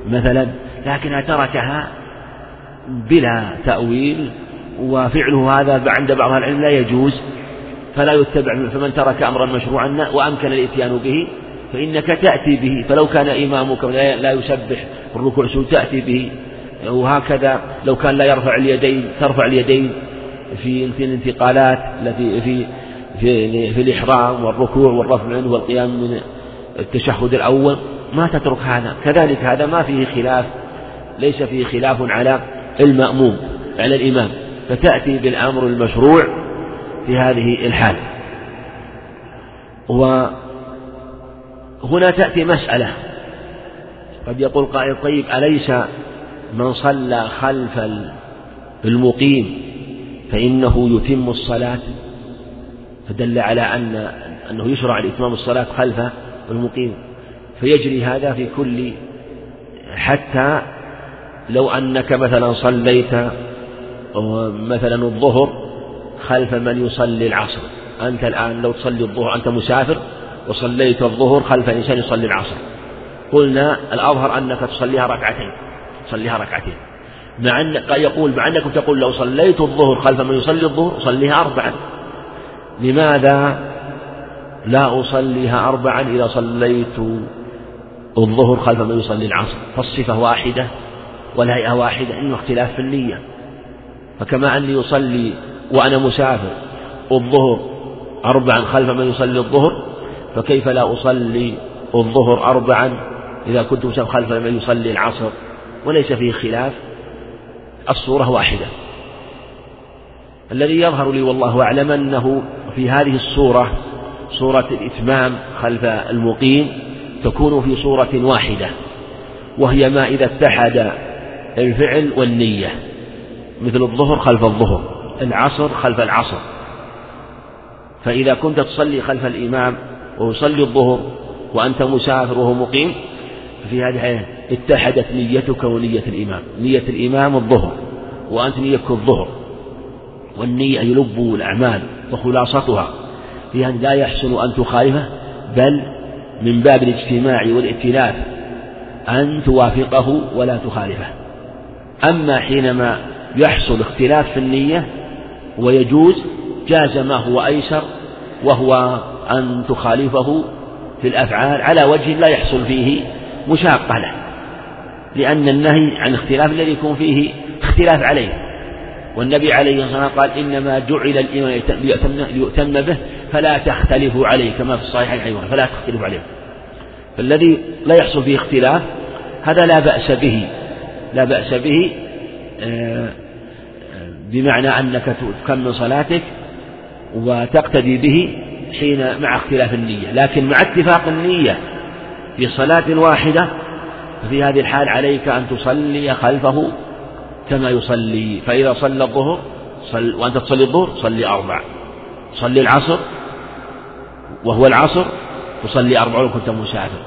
مثلا لكنها تركها بلا تأويل وفعله هذا عند بعض العلم لا يجوز فلا يتبع فمن ترك أمرا مشروعا وأمكن الإتيان به فإنك تأتي به فلو كان إمامك لا يسبح الركوع تأتي به. وهكذا لو كان لا يرفع اليدين ترفع اليدين في في الانتقالات التي في في في الإحرام والركوع والرفع منه والقيام من التشهد الأول ما تترك هذا. كذلك هذا ما فيه خلاف ليس فيه خلاف على المأموم على الإمام. فتأتي بالأمر المشروع في هذه الحال. وهنا تأتي مسألة. قد يقول قائل طيب أليس من صلى خلف المقيم فإنه يتم الصلاة. فدل على أن أنه يشرع لإتمام الصلاة خلف المقيم. فيجري هذا في كل حتى لو أنك مثلا صليت مثلا الظهر خلف من يصلي العصر. أنت الآن لو تصلي الظهر أنت مسافر وصليت الظهر خلف إنسان يصلي العصر. قلنا الأظهر أنك تصليها ركعتين. تصليها ركعتين. مع أن يقول مع أنك تقول لو صليت الظهر خلف من يصلي الظهر صليها أربعا. لماذا لا أصليها أربعا إذا صليت الظهر خلف من يصلي العصر؟ فالصفة واحدة والهيئة واحدة إنه اختلاف في النية. فكما أني أصلي وأنا مسافر الظهر أربعا خلف من يصلي الظهر فكيف لا أصلي الظهر أربعا إذا كنت مسافر خلف من يصلي العصر؟ وليس فيه خلاف الصورة واحدة. الذي يظهر لي والله أعلم أنه في هذه الصورة صورة الإتمام خلف المقيم تكون في صورة واحدة وهي ما إذا اتحد الفعل والنية مثل الظهر خلف الظهر العصر خلف العصر. فإذا كنت تصلي خلف الإمام ويصلي الظهر وأنت مسافر وهو مقيم في هذه اتحدت نيتك ونية الإمام. نية الإمام الظهر وأنت نيتك الظهر. والنية يلب الأعمال وخلاصتها. في أن لا يحسن أن تخالفه بل من باب الاجتماع والائتلاف أن توافقه ولا تخالفه. أما حينما يحصل اختلاف في النية ويجوز جاز ما هو أيسر وهو أن تخالفه في الأفعال على وجه لا يحصل فيه مشاقة له. لأن النهي عن اختلاف الذي يكون فيه اختلاف عليه. والنبي عليه الصلاة والسلام قال إنما جعل الإمام ليؤتم به فلا تختلفوا عليه كما في الصحيحين أيضا فلا تختلفوا عليه. فالذي لا يحصل فيه اختلاف هذا لا بأس به لا بأس به آه، بمعنى أنك تكمل صلاتك وتقتدي به حين مع اختلاف النية. لكن مع اتفاق النية في صلاة واحدة ففي هذه الحال عليك أن تصلي خلفه كما يصلي فإذا صلى الظهر صل وأنت تصلي الظهر صلي أربع صلي العصر وهو العصر تصلي أربع ولو كنت مسافر.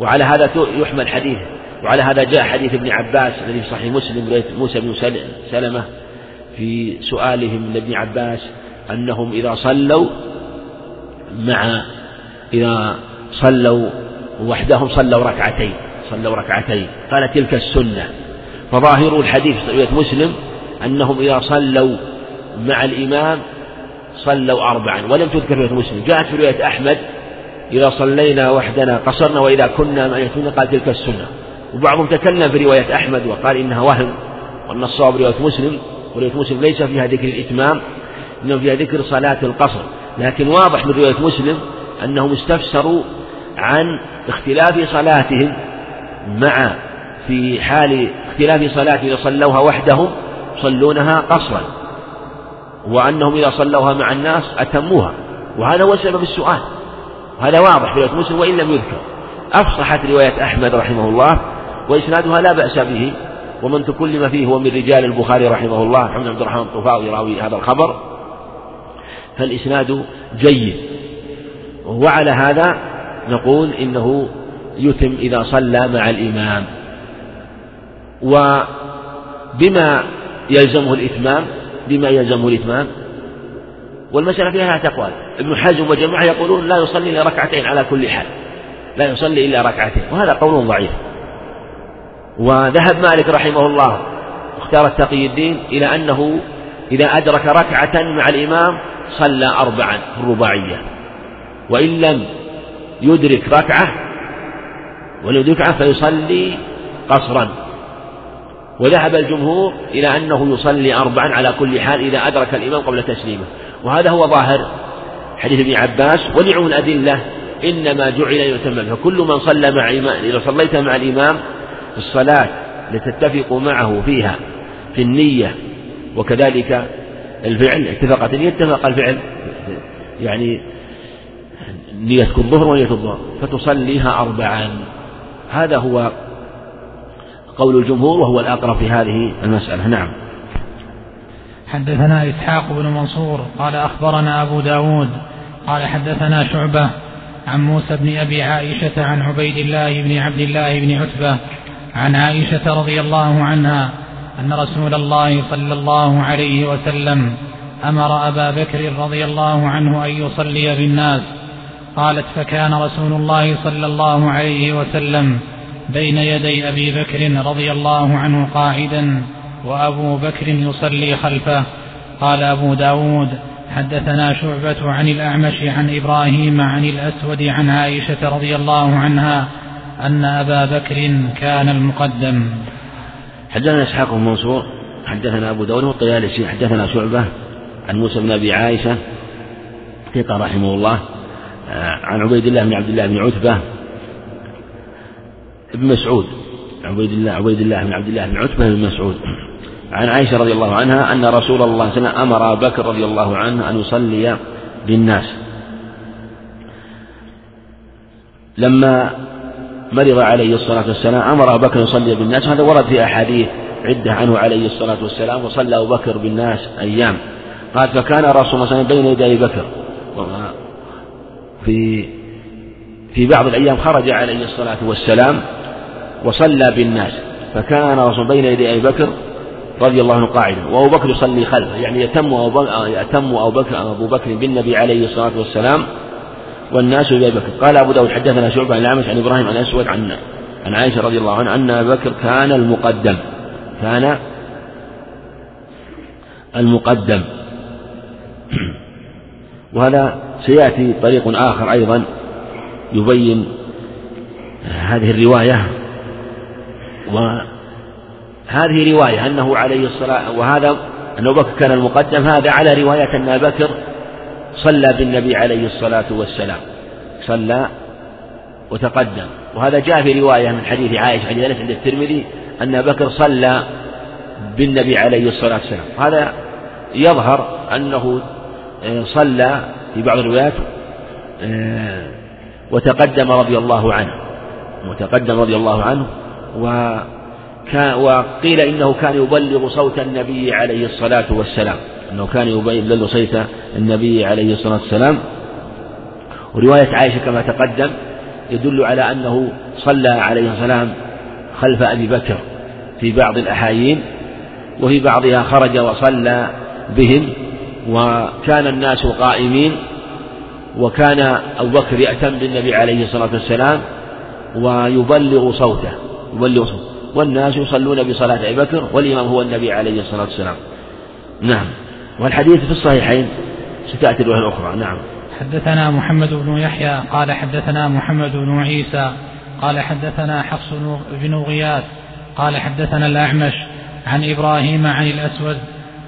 وعلى هذا يحمل حديث وعلى هذا جاء حديث ابن عباس الذي في صحيح مسلم موسى بن سلمة في سؤالهم لابن عباس أنهم إذا صلوا مع إذا صلوا وحدهم صلوا ركعتين. صلوا ركعتين. قال تلك السنة. فظاهر الحديث في رواية مسلم أنهم إذا صلوا مع الإمام صلوا أربعا. ولم تذكر رواية مسلم. جاءت في رواية أحمد إذا صلينا وحدنا قصرنا وإذا كنا ما يتون قال تلك السنة. وبعضهم تكلم في رواية أحمد وقال إنها وهم وأن الصواب رواية مسلم. ورواية مسلم ليس فيها ذكر الإتمام إنما فيها ذكر صلاة القصر. لكن واضح من رواية مسلم أنهم استفسروا عن اختلاف صلاتهم مع في حال اختلاف صلاة إذا صلوها وحدهم يصلونها قصرا. وأنهم إذا صلوها مع الناس أتموها. وهذا هو سبب السؤال. وهذا واضح في رواية مسلم وإن لم يذكر. أفصحت رواية أحمد رحمه الله وإسنادها لا بأس به. ومن تكلم فيه هو من رجال البخاري رحمه الله. محمد عبد الرحمن الطفاوي راوي هذا الخبر. فالإسناد جيد. وعلى هذا نقول إنه يتم إذا صلى مع الإمام. وبما يلزمه الإتمام بما يلزمه الإتمام. والمسألة فيها أقوال ابن حزم وجماعة يقولون لا يصلي إلا ركعتين على كل حال. لا يصلي إلا ركعتين. وهذا قول ضعيف. وذهب مالك رحمه الله اختار التقي الدين إلى أنه إذا أدرك ركعة مع الإمام صلى أربعا في الرباعية وإن لم يدرك ركعة يدرك ركعة فيصلي قصرا. وذهب الجمهور إلى أنه يصلي أربعا على كل حال إذا أدرك الإمام قبل تسليمه. وهذا هو ظاهر حديث ابن عباس. ولعم الأدلة إنما جعل يتم به. فكل من صلى مع إمام إذا صليت مع الإمام في الصلاة لتتفق معه فيها في النية. وكذلك الفعل اتفقت النية اتفق الفعل. يعني نية الظهر ونية الظهر. فتصليها أربعا. هذا هو قول الجمهور وهو الأقرب في هذه المسألة. نعم. حدثنا إسحاق بن منصور قال أخبرنا أبو داود قال حدثنا شعبة عن موسى بن أبي عائشة عن عبيد الله بن عبد الله بن عتبة عن عائشة رضي الله عنها أن رسول الله صلى الله عليه وسلم أمر أبا بكر رضي الله عنه أن يصلي بالناس قالت فكان رسول الله صلى الله عليه وسلم بين يدي أبي بكر رضي الله عنه قاعدا وأبو بكر يصلي خلفه. قال أبو داود حدثنا شعبة عن الأعمش عن إبراهيم عن الأسود عن عائشة رضي الله عنها أن أبا بكر كان المقدم. حدثنا إسحاق بن منصور حدثنا أبو داود والطيالسي حدثنا شعبة عن موسى بن أبي عائشة ثقة رحمه الله. عن عبيد الله بن عبد الله بن عتبة بن مسعود. عبيد الله عبيد الله بن عبد الله بن عتبة بن مسعود. عن عائشة رضي الله عنها أن رسول الله صلى الله عليه وسلم أمر أبا بكر رضي الله عنه أن يصلي بالناس. لما مرض عليه الصلاة والسلام أمر أبا بكر يصلي بالناس. هذا ورد في أحاديث عدة عنه عليه الصلاة والسلام وصلى أبو بكر بالناس أيام. قال فكان رسول الله صلى الله عليه وسلم بين يدي بكر. في في بعض الأيام خرج عليه الصلاة والسلام وصلى بالناس. فكان رسول بين يدي أبي بكر رضي الله عنه قاعدا وأبو بكر يصلي خلفه. يعني يتم يتم أبو بكر, أبو بكر بالنبي عليه الصلاة والسلام والناس بأبي بكر. قال أبو داود حدثنا شعبة عن الأعمش عن إبراهيم عن أسود عن عن عائشة رضي الله عنها أن أبا بكر كان المقدم. كان المقدم. وهذا سيأتي طريق آخر أيضا يبين هذه الرواية وهذه رواية أنه عليه الصلاة وهذا أن أبو بكر كان المقدم هذا على رواية أن أبا بكر صلى بالنبي عليه الصلاة والسلام. صلى وتقدم. وهذا جاء في رواية من حديث عائشة حديث أنس عند الترمذي أن أبا بكر صلى بالنبي عليه الصلاة والسلام. هذا يظهر أنه صلى في بعض الروايات آه، وتقدم رضي الله عنه وتقدم رضي الله عنه وقيل إنه كان يبلغ صوت النبي عليه الصلاة والسلام أنه كان يبلغ صوت النبي عليه الصلاة والسلام. ورواية عائشة كما تقدم يدل على أنه صلى عليه السلام خلف أبي بكر في بعض الأحايين وفي بعضها خرج وصلى بهم. وكان الناس قائمين وكان أبو بكر يأتم بالنبي عليه الصلاة والسلام ويبلغ صوته يبلغ صوته. والناس يصلون بصلاة أبي بكر والإمام هو النبي عليه الصلاة والسلام. نعم. والحديث في الصحيحين ستأتي الرواية الأخرى. نعم. حدثنا محمد بن يحيى قال حدثنا محمد بن عيسى قال حدثنا حفص بن غياث قال حدثنا الأعمش عن إبراهيم عن الأسود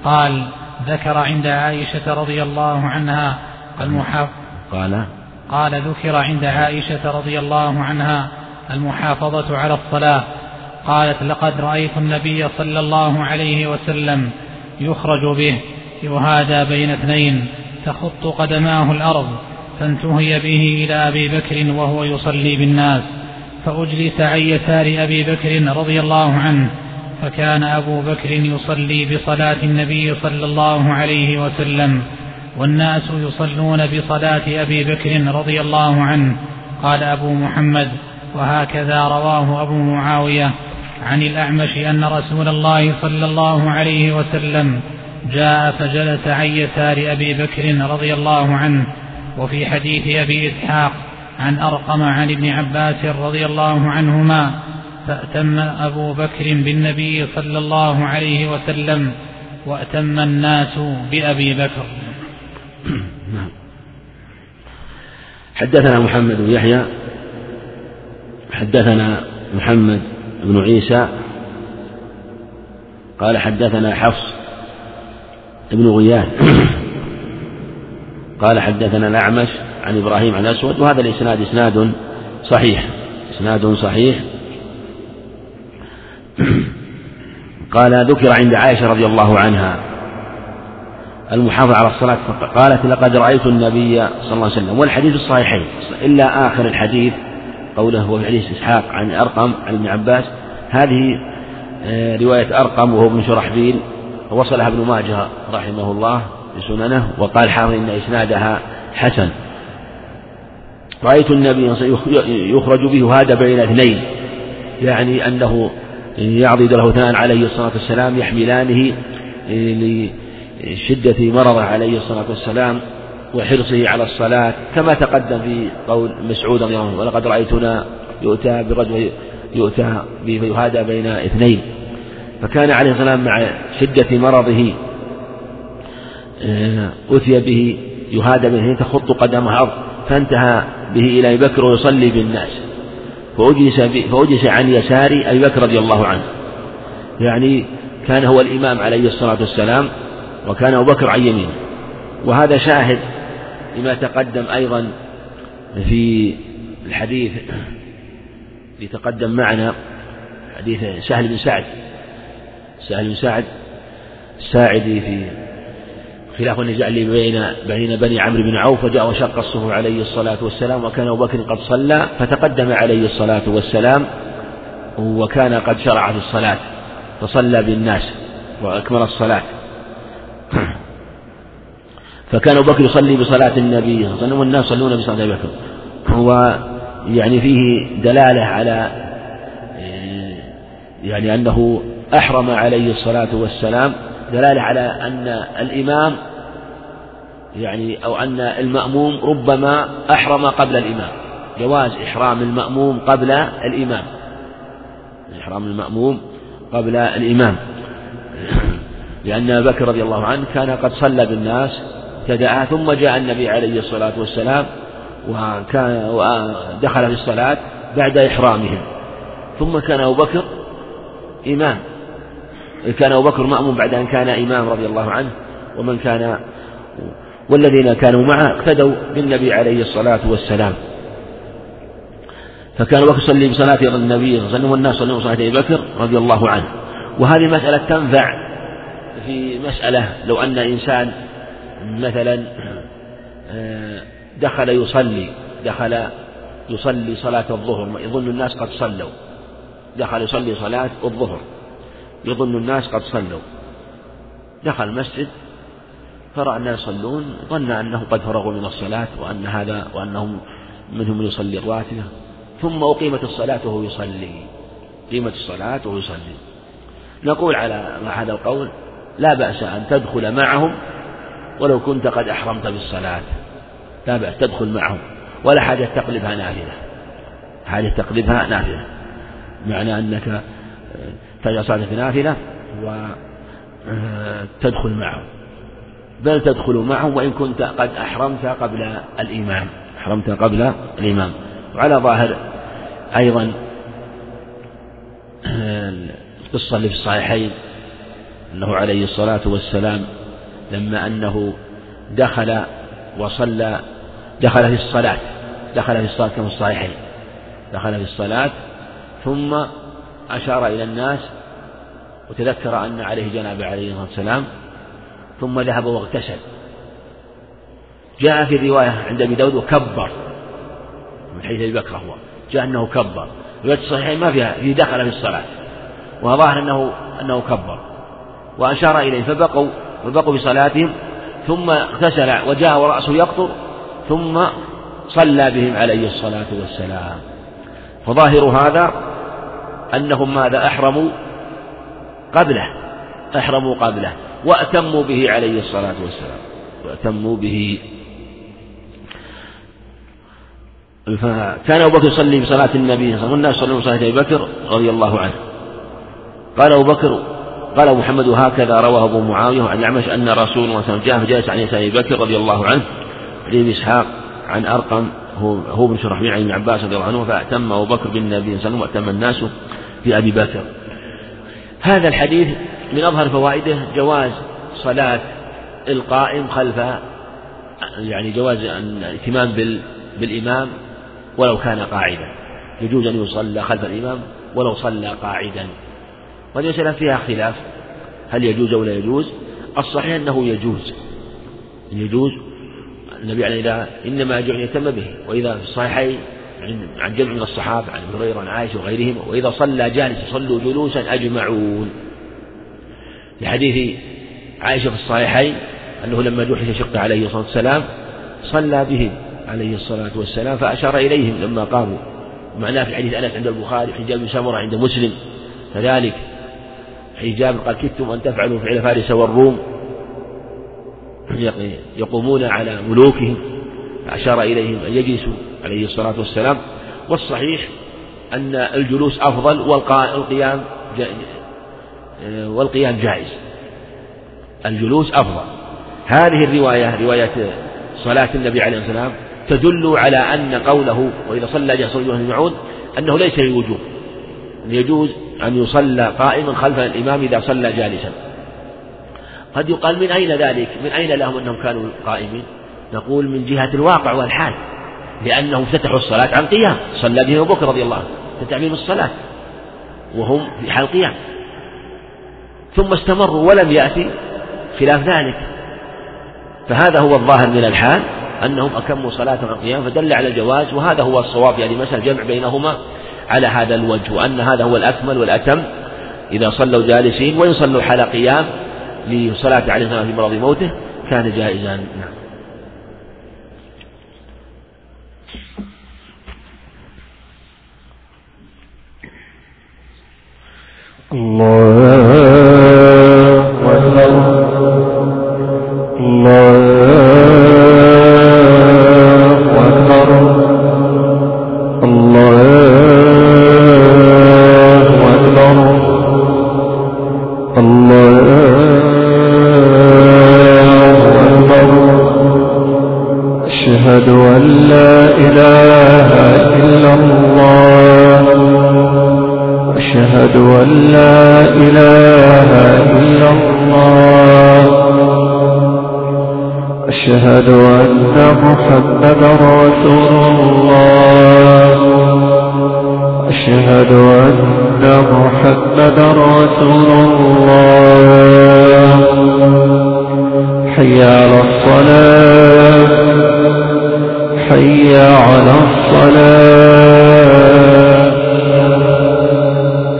قال ذكر عند عائشة رضي الله عنها المحاف قال؟ قال ذكر عند عائشة رضي الله عنها المحافظة على الصلاة. قالت لقد رأيت النبي صلى الله عليه وسلم يخرج به يهادى بين اثنين تخط قدماه الأرض فانتهي به إلى أبي بكر وهو يصلي بالناس. فأجلس عن يسار أبي بكر رضي الله عنه فكان أبو بكر يصلي بصلاة النبي صلى الله عليه وسلم والناس يصلون بصلاة أبي بكر رضي الله عنه. قال أبو محمد وهكذا رواه أبو معاوية عن الأعمش أن رسول الله صلى الله عليه وسلم جاء فجلس عن يسار أبي بكر رضي الله عنه. وفي حديث أبي إسحاق عن أرقم عن ابن عباس رضي الله عنهما فأتم أبو بكر بالنبي صلى الله عليه وسلم وأتم الناس بأبي بكر. حدثنا محمد بن يحيى حدثنا محمد بن عيسى قال حدثنا حفص بن غياث قال حدثنا الأعمش عن إبراهيم عن أسود وهذا الإسناد إسناد صحيح إسناد صحيح قال ذكر عند عائشة رضي الله عنها. المحافظة على الصلاة قالت لقد رأيت النبي صلى الله عليه وسلم. والحديث الصحيحين. إلا آخر الحديث قوله هو حديث إسحاق عن أرقم عن ابن عباس. هذه آه، رواية أرقم وهو ابن شرحبيل وصلها ابن ماجه رحمه الله في سننه وقال حافظ إن إسنادها حسن. رأيت النبي يخرج به هذا بين اثنين. يعني أنه يعضد له اثنان عليه الصلاة والسلام يحملانه لشدة مرضه عليه الصلاة والسلام وحرصه على الصلاة كما تقدم في قول مسعود رضي الله عنه ولقد رأيتنا يؤتى برجل يؤتى فيهادى بين اثنين فكان عليه السلام مع شدة مرضه آه، أتي به يهادى بين اثنين تخط قدمه أرض فانتهى به إلى أبي بكر ويصلي بالناس. فأجلس, فأجلس عن يسار أبي بكر رضي الله عنه. يعني كان هو الإمام عليه الصلاة والسلام وكان أبو بكر عن يمينه. وهذا شاهد لما تقدم أيضا في الحديث يتقدم معنا حديث سهل بن سعد. سهل بن سعد الساعدي في خلاف النزاع اللي بين بين بني عمرو بن عوف وجاء وشق الصفوف عليه الصلاة والسلام وكان أبو بكر قد صلى فتقدم عليه الصلاة والسلام وكان قد شرع في الصلاة فصلى بالناس وأكمل الصلاة. فكان أبو بكر يصلي بصلاة النبي صلى الله عليه وسلم والناس يصلون بصلاة أبي بكر. هو يعني فيه دلالة على يعني أنه أحرم عليه الصلاة والسلام دلالة على أن الإمام يعني أو أن المأموم ربما أحرم قبل الإمام. جواز إحرام المأموم قبل الإمام. إحرام المأموم قبل الإمام. لأن بكر رضي الله عنه كان قد صلى بالناس ابتدأ ثم جاء النبي عليه الصلاة والسلام وكان ودخل في الصلاة بعد إحرامهم. ثم كان أبو بكر إمام. كان أبو بكر مأموم بعد أن كان إمام رضي الله عنه ومن كان والذين كانوا معه اقتدوا بالنبي عليه الصلاة والسلام. فكان بكر يصلي بصلاة النبي صلى الله عليه وسلم والناس يصلون بصلاة أبي بكر رضي الله عنه. وهذه مسألة تنفع في مسألة لو أن إنسان مثلا آه، دخل يصلي دخل يصلي صلاة الظهر يظن الناس قد صلوا. دخل يصلي صلاة الظهر يظن الناس قد صلوا. دخل المسجد فرأى الناس يصلون ظن أنهم قد فرغوا من الصلاة وأن هذا وأنهم منهم من يصلي الراتبة ثم أقيمت الصلاة وهو يصلي. قيمت الصلاة وهو يصلي. نقول على هذا القول لا بأس أن تدخل معهم ولو كنت قد أحرمت بالصلاة. لا بأس تدخل معهم. ولا حاجة تقلبها نافلة حاجة تقلبها نافلة معنى أنك تجعل صلاتك نافلة وتدخل معهم. بل تدخل معهم وإن كنت قد أحرمت قبل الإمام أحرمت قبل الإمام وعلى ظاهر أيضا القصة اللي في الصحيحين أنه عليه الصلاة والسلام لما أنه دخل وصلى دخل في الصلاة دخل في الصلاة كما الصحيحين. دخل في الصلاة ثم أشار إلى الناس وتذكر أن عليه جنابة عليه الصلاة والسلام ثم ذهب واغتسل. جاء في الرواية عند أبي داود وكبر. من حيث أبي بكر هو. جاء أنه كبر. رواية الصحيحين ما فيها في دخل في الصلاة. وظاهر أنه أنه كبر. وأشار إليه فبقوا فبقوا بصلاتهم ثم اغتسل وجاء ورأسه يقطر ثم صلى بهم عليه الصلاة والسلام. فظاهر هذا أنهم ماذا؟ أحرموا قبله. أحرموا قبله. وأتموا به عليه الصلاة والسلام. وأتموا به. فكان أبو بكر يصلي بصلاة النبي صلى الله عليه وسلم. والناس أبي بكر رضي الله عنه. قال أبو بكر قال محمد هكذا رواه أبو معاوية عن الأعمش أن رسول الله صلى الله عليه وسلم جاء فجلس عن أبي بكر رضي الله عنه. حديث إسحاق عن أرقم هو هو بن شرحبيل عن ابن عباس رضي الله عنه. فأتم أبو بكر بالنبي صلى الله عليه وسلم وأتم الناس بأبي بكر. هذا الحديث من أظهر فوائده جواز صلاة القائم خلف يعني جواز الاهتمام بالإمام ولو كان قاعدا. يجوز أن يصلى خلف الإمام ولو صلى قاعدا. وهذه مسألة فيها خلاف هل يجوز أو لا يجوز؟ الصحيح أنه يجوز. يجوز. النبي عليه الصلاة إنما جعل يهتم به. وإذا في الصحيحين عن جمع من الصحابة عن هريرة وعن عائشة وغيرهم وإذا صلى جالسا صلوا جلوسا أجمعون. لحديث عائشة في الصحيحين أنه لما جحش شق عليه الصلاة والسلام صلى بهم عليه الصلاة والسلام فأشار إليهم لما قاموا. معناه في حديث أنس عند البخاري حجاب سمرة عند مسلم. كذلك حجاب قال كدتم أن تفعلوا فعل فارس والروم. يقومون على ملوكهم. أشار إليهم أن يجلسوا عليه الصلاة والسلام. والصحيح أن الجلوس أفضل والقيام والقيام جائز. الجلوس أفضل. هذه الرواية رواية صلاة النبي عليه الصلاة والسلام تدل على أن قوله وإذا صلى جالسا يجمعون أنه ليس للوجوب يجوز أن يصلى قائما خلف الإمام إذا صلى جالسا. قد يقال من أين ذلك؟ من أين لهم أنهم كانوا قائمين؟ نقول من جهة الواقع والحال لأنهم افتتحوا الصلاة عن قيام. صلى بهم أبو بكر رضي الله عنه فتعميم الصلاة وهم في حال قيام. ثم استمروا ولم يأتي خلاف ذلك. فهذا هو الظاهر من الحال أنهم أكموا صلاة عن قيام فدل على الجواز وهذا هو الصواب يعني مثلا جمع بينهما على هذا الوجه وأن هذا هو الأكمل والأتم إذا صلوا جالسين وإن صلوا حال قيام لصلاة عليه في مرض موته كان جائزا. نعم. الله أشهد أن لا إله إلا الله. أشهد أن محمد رسول الله. أشهد أن محمد رسول الله. حي على الصلاة. حي على الصلاة.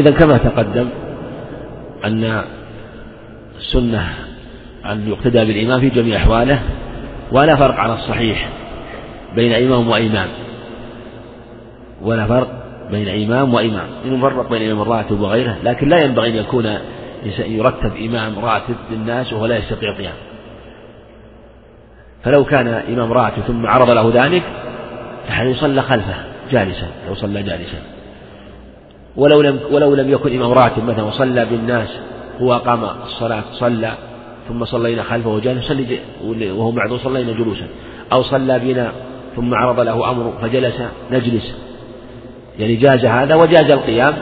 إذا كما تقدم أن السنة أن يقتدى بالإمام في جميع أحواله ولا فرق على الصحيح بين إمام وإمام. ولا فرق بين إمام وإمام. يفرق بين إمام الراتب وغيره لكن لا ينبغي أن يكون يرتب إمام راتب للناس وهو لا يستطيع القيام فلو كان إمام راتب ثم عرض له ذلك فحل يصلى خلفه جالسا لو صلى جالسا. ولو لم ولو لم يكن إمام راتب مثلا وصلى بالناس هو أقام الصلاة صلى ثم صلينا خلفه وجلس وهو معذور صلينا جلوسا. أو صلى بنا ثم عرض له أمر فجلس نجلس. يعني جاز هذا وجاز القيام.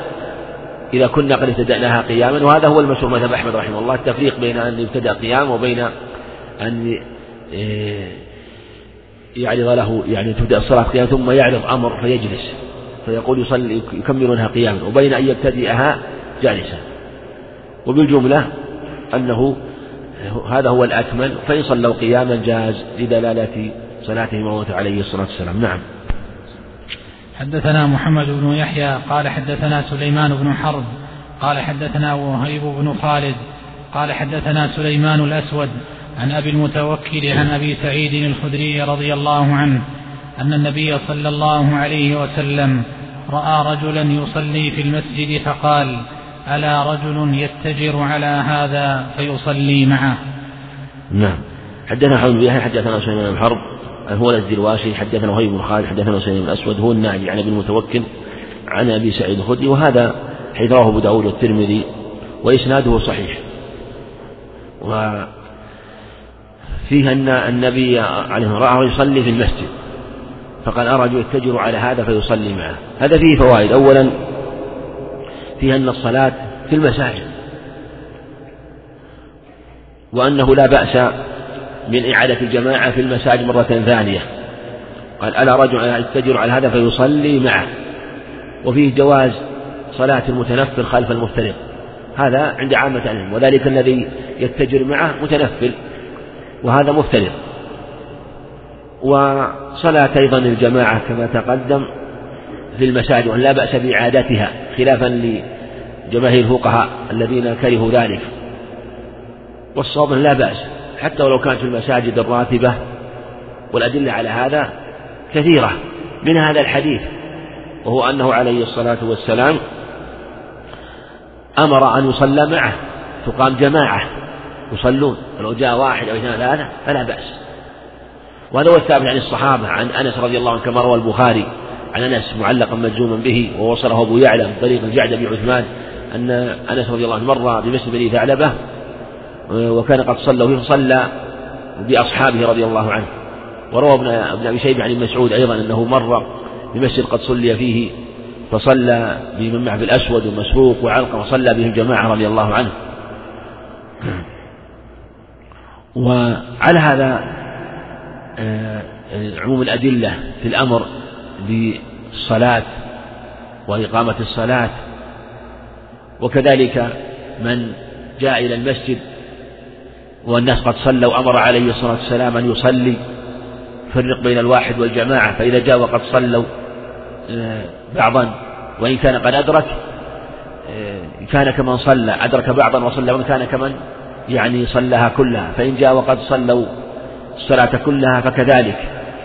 إذا كنا قد ابتدأناها قياما وهذا هو المشهور مذهب أحمد رحمه الله التفريق بين أن يبتدأ قيام وبين أن إيه، يعرض له يعني تبدأ الصلاة قيام ثم يعرض أمر فيجلس. فيقول يصلي يكملونها قياما وبين أن يبتدئها جالسا. وبالجملة أنه هذا هو الأكمل فإن صلوا قياما جاز لدلالة صلاته موت عليه الصلاة والسلام. نعم. حدثنا محمد بن يحيى قال حدثنا سليمان بن حرب قال حدثنا وهيب بن خالد قال حدثنا سليمان الأسود عن أبي المتوكل عن أبي سعيد الخدري رضي الله عنه أن النبي صلى الله عليه وسلم رأى رجلا يصلي في المسجد فقال ألا رجل يتجر على هذا فيصلي معه؟ نعم. حدثنا حول بن حدثنا سليمان بن حرب هو الأزدي الواشي حدثنا وهيب بن خالد حدثنا سليمان بن الأسود هو الناجي عن أبي المتوكل عن أبي سعيد الخدري وهذا حيث رواه أبو داود والترمذي وإسناده صحيح. وفيه أن النبي عليه الصلاة والسلام يصلي في المسجد. فقال أرى يتجر على هذا فيصلي معه. هذا فيه فوائد. أولا فيه أن الصلاة في المساجد. وأنه لا بأس من إعادة الجماعة في المساجد مرة ثانية. قال ألا رجل يتجر على هذا فيصلي معه. وفيه جواز صلاة المتنفل خلف المفترض هذا عند عامة العلم. وذلك الذي يتجر معه متنفل وهذا مفترض وصلاة أيضا الجماعة كما تقدم في المساجد وأن لا بأس بإعادتها خلافا لجماهير الفقهاء الذين كرهوا ذلك. والصواب لا بأس حتى ولو كانت في المساجد الراتبة والأدلة على هذا كثيرة. من هذا الحديث وهو أنه عليه الصلاة والسلام أمر أن يصلى معه تقام جماعة يصلون ولو جاء واحد أو اثنان ثلاثة فلا بأس. وهذا هو الثابت عن الصحابة عن أنس رضي الله عنه كما روى البخاري عن أنس معلقا مجزوما به ووصله أبو يعلى من طريق الجعد بن عثمان أن أنس رضي الله عنه مر بمسجد بني ثعلبة وكان قد صلى فيه فصلى بأصحابه رضي الله عنه. وروى ابن ابن أبي شيبة عن مسعود أيضا أنه مر بمسجد قد صلي فيه فصلى بمن معه بالأسود ومسروق وعلقة وصلى بهم جماعة رضي الله عنه. وعلى هذا آه، عموم الأدلة في الأمر بالصلاة وإقامة الصلاة وكذلك من جاء إلى المسجد والناس قد صلوا أمر عليه الصلاة والسلام أن يصلي فرق بين الواحد والجماعة فإذا جاء وقد صلوا آه، بعضا وإن كان قد أدرك آه، كان كمن صلى أدرك بعضا وصلى وإن كان كمن يعني صلىها كلها فإن جاء وقد صلوا الصلاة كلها فكذلك.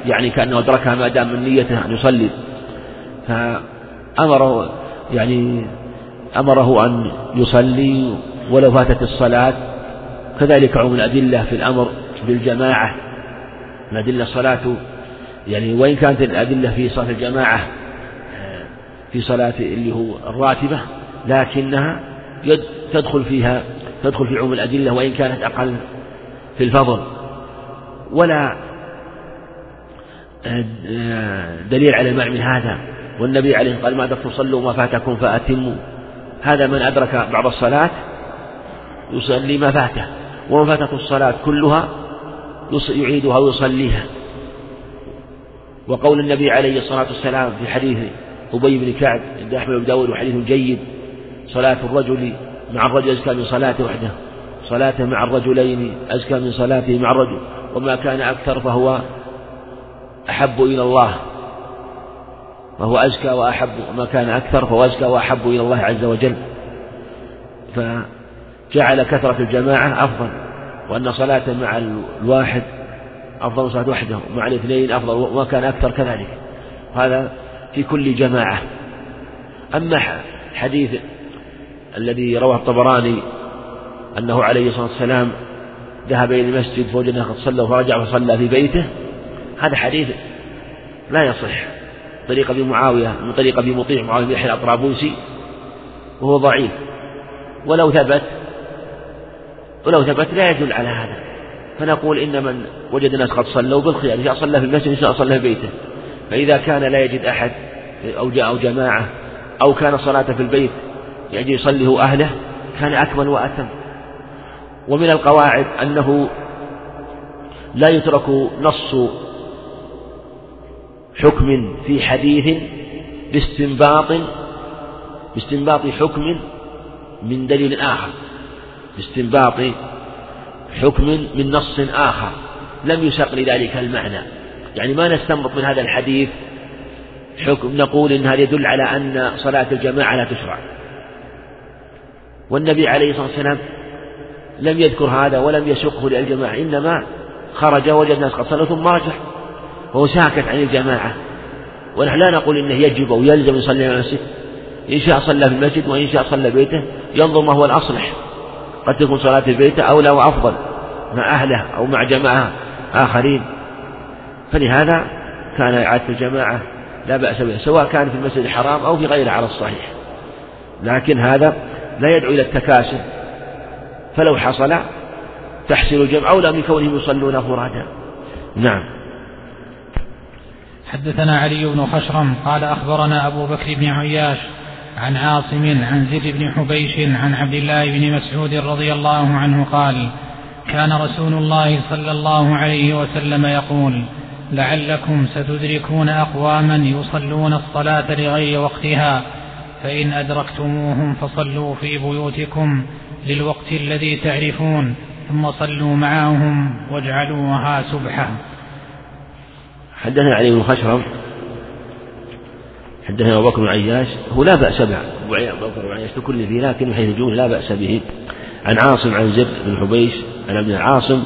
يعني كأنه أدركها ما دام من نيته أن يصلي. فأمره يعني أمره أن يصلي ولو فاتت الصلاة. كذلك عموم الأدلة في الأمر بالجماعة. الأدلة الصلاة يعني وإن كانت الأدلة في صلاة الجماعة في صلاة اللي هو الراتبة لكنها تدخل فيها تدخل في عموم الأدلة وإن كانت أقل في الفضل. ولا دليل على المعنى من هذا. والنبي عليه قال ما أدركتم صلوا ما فاتكم فأتموا. هذا من أدرك بعض الصلاة يصلي ما فاته ومن فاتته الصلاة كلها يعيدها ويصليها. وقول النبي عليه الصلاة والسلام في حديث أبي بن كعب عند أحمد بن داود وحديث جيد صلاة الرجل مع الرجل أزكى من صلاته وحده صلاته مع الرجلين أزكى من صلاته مع الرجل. وما كان أكثر فهو أحب إلى الله. وهو أزكى وأحب وما كان أكثر فهو أزكى وأحب إلى الله عز وجل. فجعل كثرة الجماعة أفضل وأن صلاة مع الواحد أفضل صلاة وحده مع الاثنين أفضل وما كان أكثر كذلك. هذا في كل جماعة. أما حديث الذي رواه الطبراني أنه عليه الصلاة والسلام ذهب إلى المسجد فوجد قد صلى فرجع فصلى في بيته. هذا حديث لا يصح. طريق أبي معاوية من طريق أبي مطيع معاوية بن يحيى الأطرابوسي وهو ضعيف. ولو ثبت ولو ثبت لا يدل على هذا. فنقول إن من وجد الناس قد صلوا بالخيار إذا صلى في المسجد إن صلى في بيته. فإذا كان لا يجد أحد أو جاء أو جماعة أو كان صلاة في البيت يعني يصلي هو أهله كان أكمل وأتم. ومن القواعد أنه لا يترك نص حكم في حديث باستنباط باستنباط حكم من دليل آخر باستنباط حكم من نص آخر. لم يسق لذلك المعنى. يعني ما نستنبط من هذا الحديث حكم نقول إن هذا يدل على أن صلاة الجماعة لا تشرع. والنبي عليه الصلاة والسلام لم يذكر هذا ولم يسقه للجماعة إنما خرج وجد الناس قد صلوا ثم رجع وهو ساكت عن الجماعة. ونحن لا نقول إنه يجب أو يلزم يصلي على المسجد. إن شاء صلى في المسجد وإن شاء صلى بيته ينظر ما هو الأصلح. قد تكون صلاة في بيته أولى وأفضل مع أهله أو مع جماعة آخرين. فلهذا كان إعادة الجماعة لا بأس بها سواء كان في المسجد الحرام أو في غيره على الصحيح. لكن هذا لا يدعو إلى التكاسل. فلو حصل تحسن الجمع أولى من كونهم يصلون فرادا. نعم. حدثنا علي بن خشرم قال أخبرنا أبو بكر بن عياش عن عاصم عن زيد بن حبيش عن عبد الله بن مسعود رضي الله عنه قال كان رسول الله صلى الله عليه وسلم يقول لعلكم ستدركون أقواما يصلون الصلاة لغير وقتها فإن أدركتموهم فصلوا في بيوتكم للوقت الذي تعرفون ثم صلوا معهم واجعلوها سبحة حدثنا علي بن خشرم حدثنا أبو بكر بن عياش هو لا بأس به أبو بكر بن عياش بكل ذي لكن حيث الجملة لا بأس به. عن عاصم عن زر بن حبيش عن عبد عاصم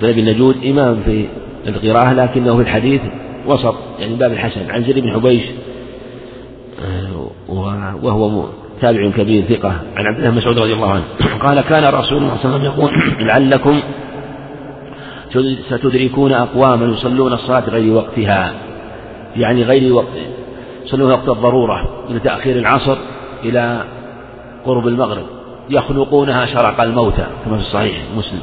بن أبي النجود إمام في القراءة لكنه في الحديث وسط يعني باب الحسن. عن زر بن حبيش آه، وهو تابع كبير ثقة. عن عبد الله مسعود رضي الله عنه. قال كان رسول الله صلى الله عليه وسلم يقول لعلكم ستدركون أقواما يصلون الصلاة غير وقتها. يعني غير وقت يصلون وقت الضرورة من تأخير العصر إلى قرب المغرب. يخنقونها شرق الموتى كما في الصحيح مسلم.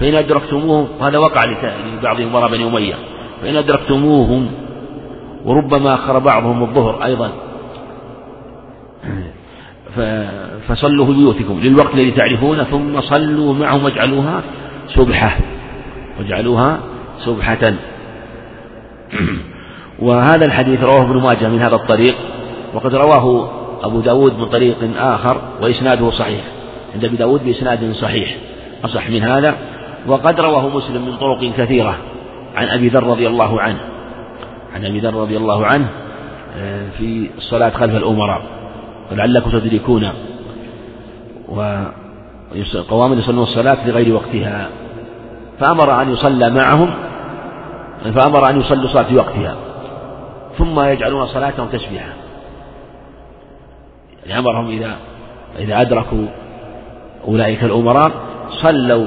فإن أدركتموهم هذا وقع لبعض أمراء بني أمية. فإن أدركتموهم وربما أخر بعضهم الظهر أيضا. فصلوا في بيوتكم للوقت الذي تعرفونه ثم صلوا معهم واجعلوها سبحة واجعلوها سبحة. وهذا الحديث رواه ابن ماجه من هذا الطريق وقد رواه أبو داود من طريق آخر وإسناده صحيح. عند أبي داود بإسناد صحيح أصح من هذا. وقد رواه مسلم من طرق كثيرة عن أبي ذر رضي الله عنه. عن أبي ذر رضي الله عنه آه، في الصلاة خلف الأمراء. ولعلكم تدركون. وقوام يصلون الصلاة لغير وقتها. فأمر أن يصلى معهم فأمر أن يصلوا صلاة في وقتها. ثم يجعلون صلاتهم تسبيحا يعني أمرهم إذا إذا أدركوا أولئك الأمراء صلوا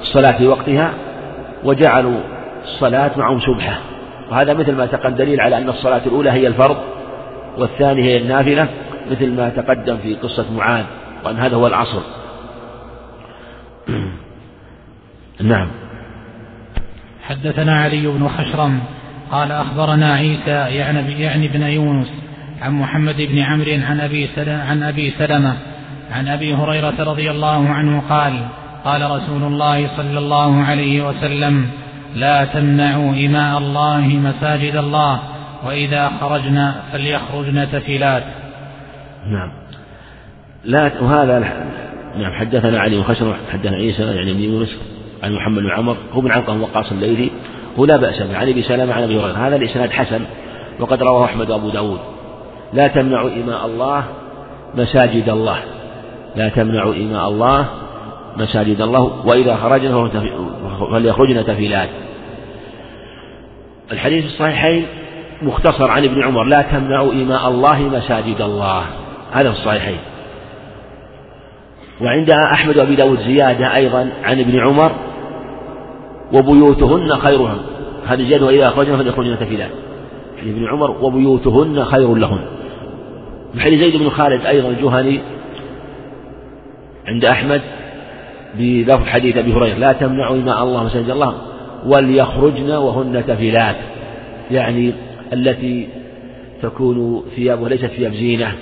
الصلاة في وقتها وجعلوا الصلاة معهم سبحة وهذا مثل ما تقدم دليل على أن الصلاة الأولى هي الفرض والثانية هي النافلة. مثل ما تقدم في قصة معاذ وأن هذا هو العصر. نعم. حدثنا علي بن خشرم قال أخبرنا عيسى يعني, يعني ابن يونس عن محمد بن عمرو عن أبي عن أبي سلمة عن أبي هريرة رضي الله عنه قال قال رسول الله صلى الله عليه وسلم لا تمنعوا إماء الله مساجد الله وإذا خرجنا فليخرجن تفلات نعم. لا وهذا نعم حدثنا علي وخشر حدثنا عيسى يعني ابن يونس عن محمد بن عمر هو بن علقمة وقاص الليلي هو لا بأس به عن ابي سلمة عن أبي هريرة. هذا الإسناد حسن وقد رواه أحمد وأبو داود. لا تمنعوا إماء الله مساجد الله. لا تمنعوا إماء الله مساجد الله وإذا خرجنا فليخرجن تفيلات. الحديث الصحيحين مختصر عن ابن عمر. لا تمنعوا إماء الله مساجد الله. هذا في الصحيحين. وعند أحمد وأبي داود زيادة أيضا عن ابن عمر وبيوتهن خيرهن هذه زيادة وإذا أخرجنا فليخرجن تفيلات عن ابن عمر وبيوتهن خير لهن. من زيد بن خالد أيضا الجهني عند أحمد بلفظ حديث أبي هريرة لا تمنعوا إماء الله مساجد الله وليخرجن وهن تفلات يعني التي تكون ثيابها ليست ثياب زينة.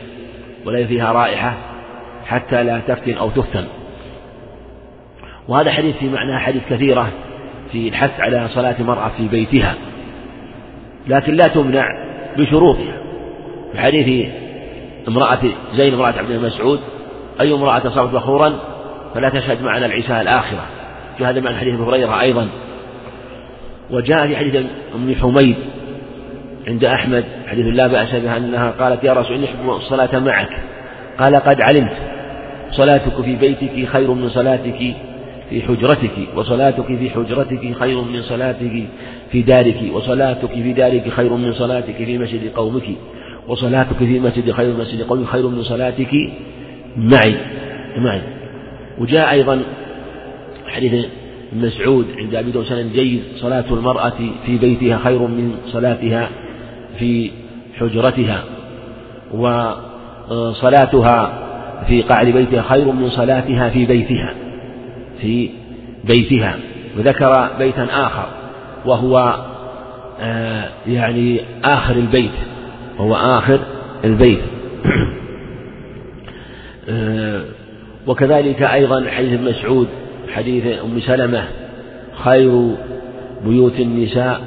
ولا فيها رائحة حتى لا تفتن أو تفتن. وهذا حديث في معناه حديث كثيرة في الحث على صلاة المرأة في بيتها. لكن لا تمنع بشروطها. في حديث امرأة زين امرأة عبد مسعود أي امرأة صارت بخورا فلا تشهد معنا العشاء الآخرة. جاء هذا معنى حديث أبي هريرة أيضا. وجاء في حديث أم حميد عند أحمد حديث لا بأس بها أنها قالت يا رسول إني أحب الصلاة معك. قال قد علمت صلاتك في بيتك خير من صلاتك في حجرتك وصلاتك في حجرتك خير من صلاتك في دارك وصلاتك في دارك خير من صلاتك في مسجد قومك وصلاتك في مسجد خير من مسجد قومك خير من صلاتك معي. معي. وجاء أيضا حديث مسعود عند أبي داود جيد صلاة المرأة في بيتها خير من صلاتها في حجرتها وصلاتها في قعر بيتها خير من صلاتها في بيتها في بيتها. وذكر بيتا آخر وهو آه، يعني آخر البيت وهو آخر البيت. آه، وكذلك أيضا حديث مسعود حديث أم سلمة خير بيوت النساء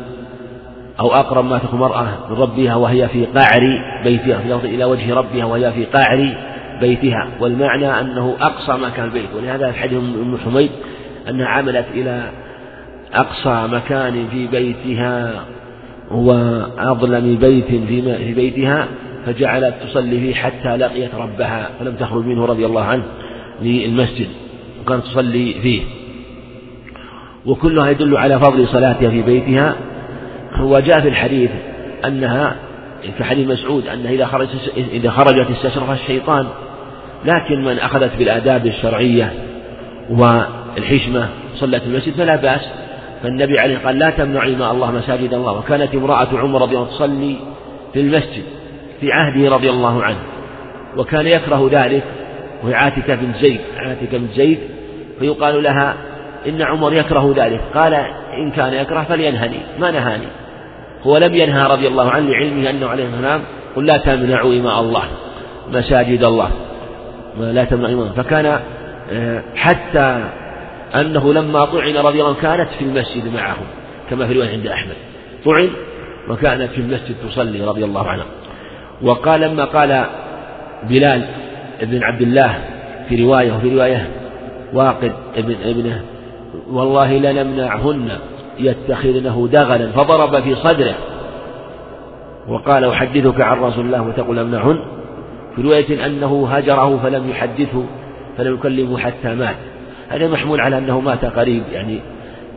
أو أقرب ما تكون المرأة من ربها وهي في قعر بيتها في إلى وجه ربها وهي في قعر بيتها. والمعنى أنه أقصى مكان البيت ولهذا حديث أم حميد أنها عملت إلى أقصى مكان في بيتها وأظلم بيت في بيتها فجعلت تصلي فيه حتى لقيت ربها فلم تخرج منه رضي الله عنه للمسجد وكانت تصلي فيه. وكلها يدل على فضل صلاتها في بيتها وجاء في الحديث أنها في حديث مسعود أنها إذا خرجت إذا خرجت استشرف الشيطان لكن من أخذت بالآداب الشرعية والحشمة صلت المسجد فلا بأس. فالنبي عليه قال لا تمنعي ما الله مساجد الله. وكانت امرأة عمر رضي الله عنه تصلي في المسجد في عهده رضي الله عنه. وكان يكره ذلك وهي عاتكة بن زيد عاتكة بن زيد فيقال لها إن عمر يكره ذلك. قال إن كان يكره فلينهني. ما نهاني. هو لم ينهى رضي الله عنه لعلمه أنه عليه السلام قل لا تمنعوا إماء الله مساجد الله لا تمنعوا إماء فكان آه، حتى أنه لما طعن رضي الله عنه كانت في المسجد معهم كما في رواية عند أحمد. طعن وكانت في المسجد تصلي رضي الله عنها وقال لما قال بلال بن عبد الله في رواية وفي رواية واقد ابن ابنه والله لنمنعهن يتخذنه دغلا فضرب في صدره. وقال أحدثك عن رسول الله وتقول امنعهن في رواية أنه هجره فلم يحدثه فلم يكلمه حتى مات. هذا محمول على أنه مات قريب يعني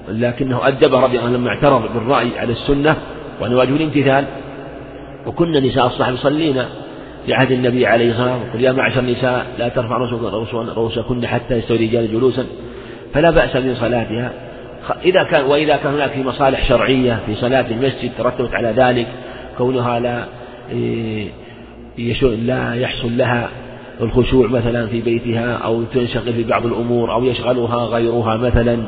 لكنه أدب رضي الله لما اعترض بالرأي على السنة وأن واجب الامتثال. وكنا نساء الصحابة يصلين في عهد النبي عليه الصلاة والسلام يقول يا معشر النساء لا ترفع رؤوسكن حتى يستوي الرجال جلوسا فلا بأس من صلاتها. إذا كان وإذا كان هناك في مصالح شرعية في صلاة المسجد ترتبت على ذلك كونها لا إيه، لا يحصل لها الخشوع مثلا في بيتها أو تنشغل في بعض الأمور أو يشغلها غيرها مثلا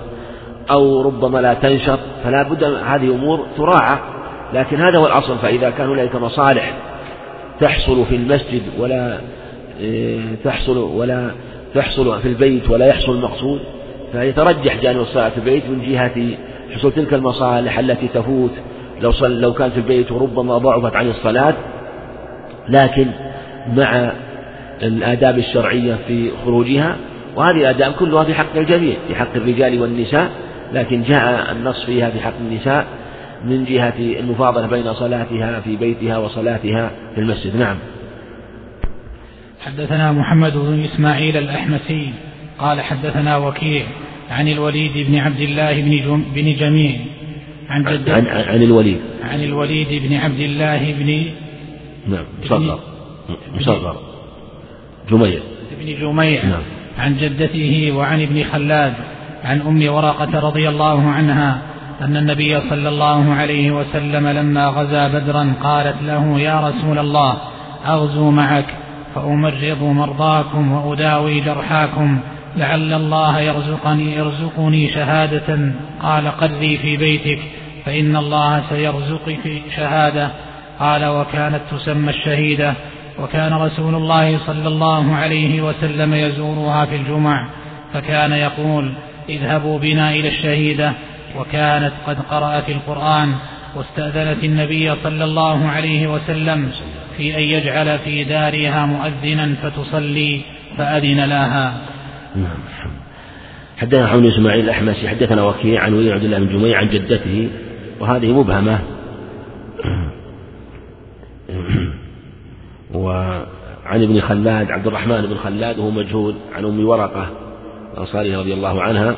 أو ربما لا تنشط فلا بد هذه أمور تراعى. لكن هذا هو الأصل فإذا كان هناك مصالح تحصل في المسجد ولا إيه، تحصل ولا تحصل في البيت ولا يحصل المقصود فيترجح جانب الصلاة في البيت من جهة حصول تلك المصالح التي تفوت. لو صل لو كان في البيت وربما ضعفت عن الصلاة لكن مع الآداب الشرعية في خروجها وهذه الآداب كلها في حق الجميع في حق الرجال والنساء لكن جاء النص فيها في حق النساء من جهة المفاضلة بين صلاتها في بيتها وصلاتها في المسجد. نعم. حدثنا محمد بن إسماعيل الأحمسي. قال حدثنا وكيع عن الوليد بن عبد الله بن, بن جميع عن, عن, عن, عن الوليد. عن الوليد بن عبد الله بن نعم مصغر. مصغر. جميع. بن جميع. نعم. عن جدته وعن ابن خلاد عن أم ورقة رضي الله عنها أن النبي صلى الله عليه وسلم لما غزا بدرا قالت له يا رسول الله أغزو معك فأمرض مرضاكم وأداوي جرحاكم لعل الله يرزقني يرزقني شهادة. قال قري في بيتك فإن الله سيرزقك شهادة. قال وكانت تسمى الشهيدة. وكان رسول الله صلى الله عليه وسلم يزورها في الجمع فكان يقول اذهبوا بنا إلى الشهيدة. وكانت قد قرأت القرآن واستأذنت النبي صلى الله عليه وسلم في أن يجعل في دارها مؤذنا فتصلي فأذن لها. حدثنا حول إسماعيل الأحمسي حدثنا وكيع عن ولي عبد الله بن جميع عن جدته وهذه مبهمة. وعن ابن خلاد عبد الرحمن بن خلاد وهو مجهول عن أم ورقة الأنصارية رضي الله عنها.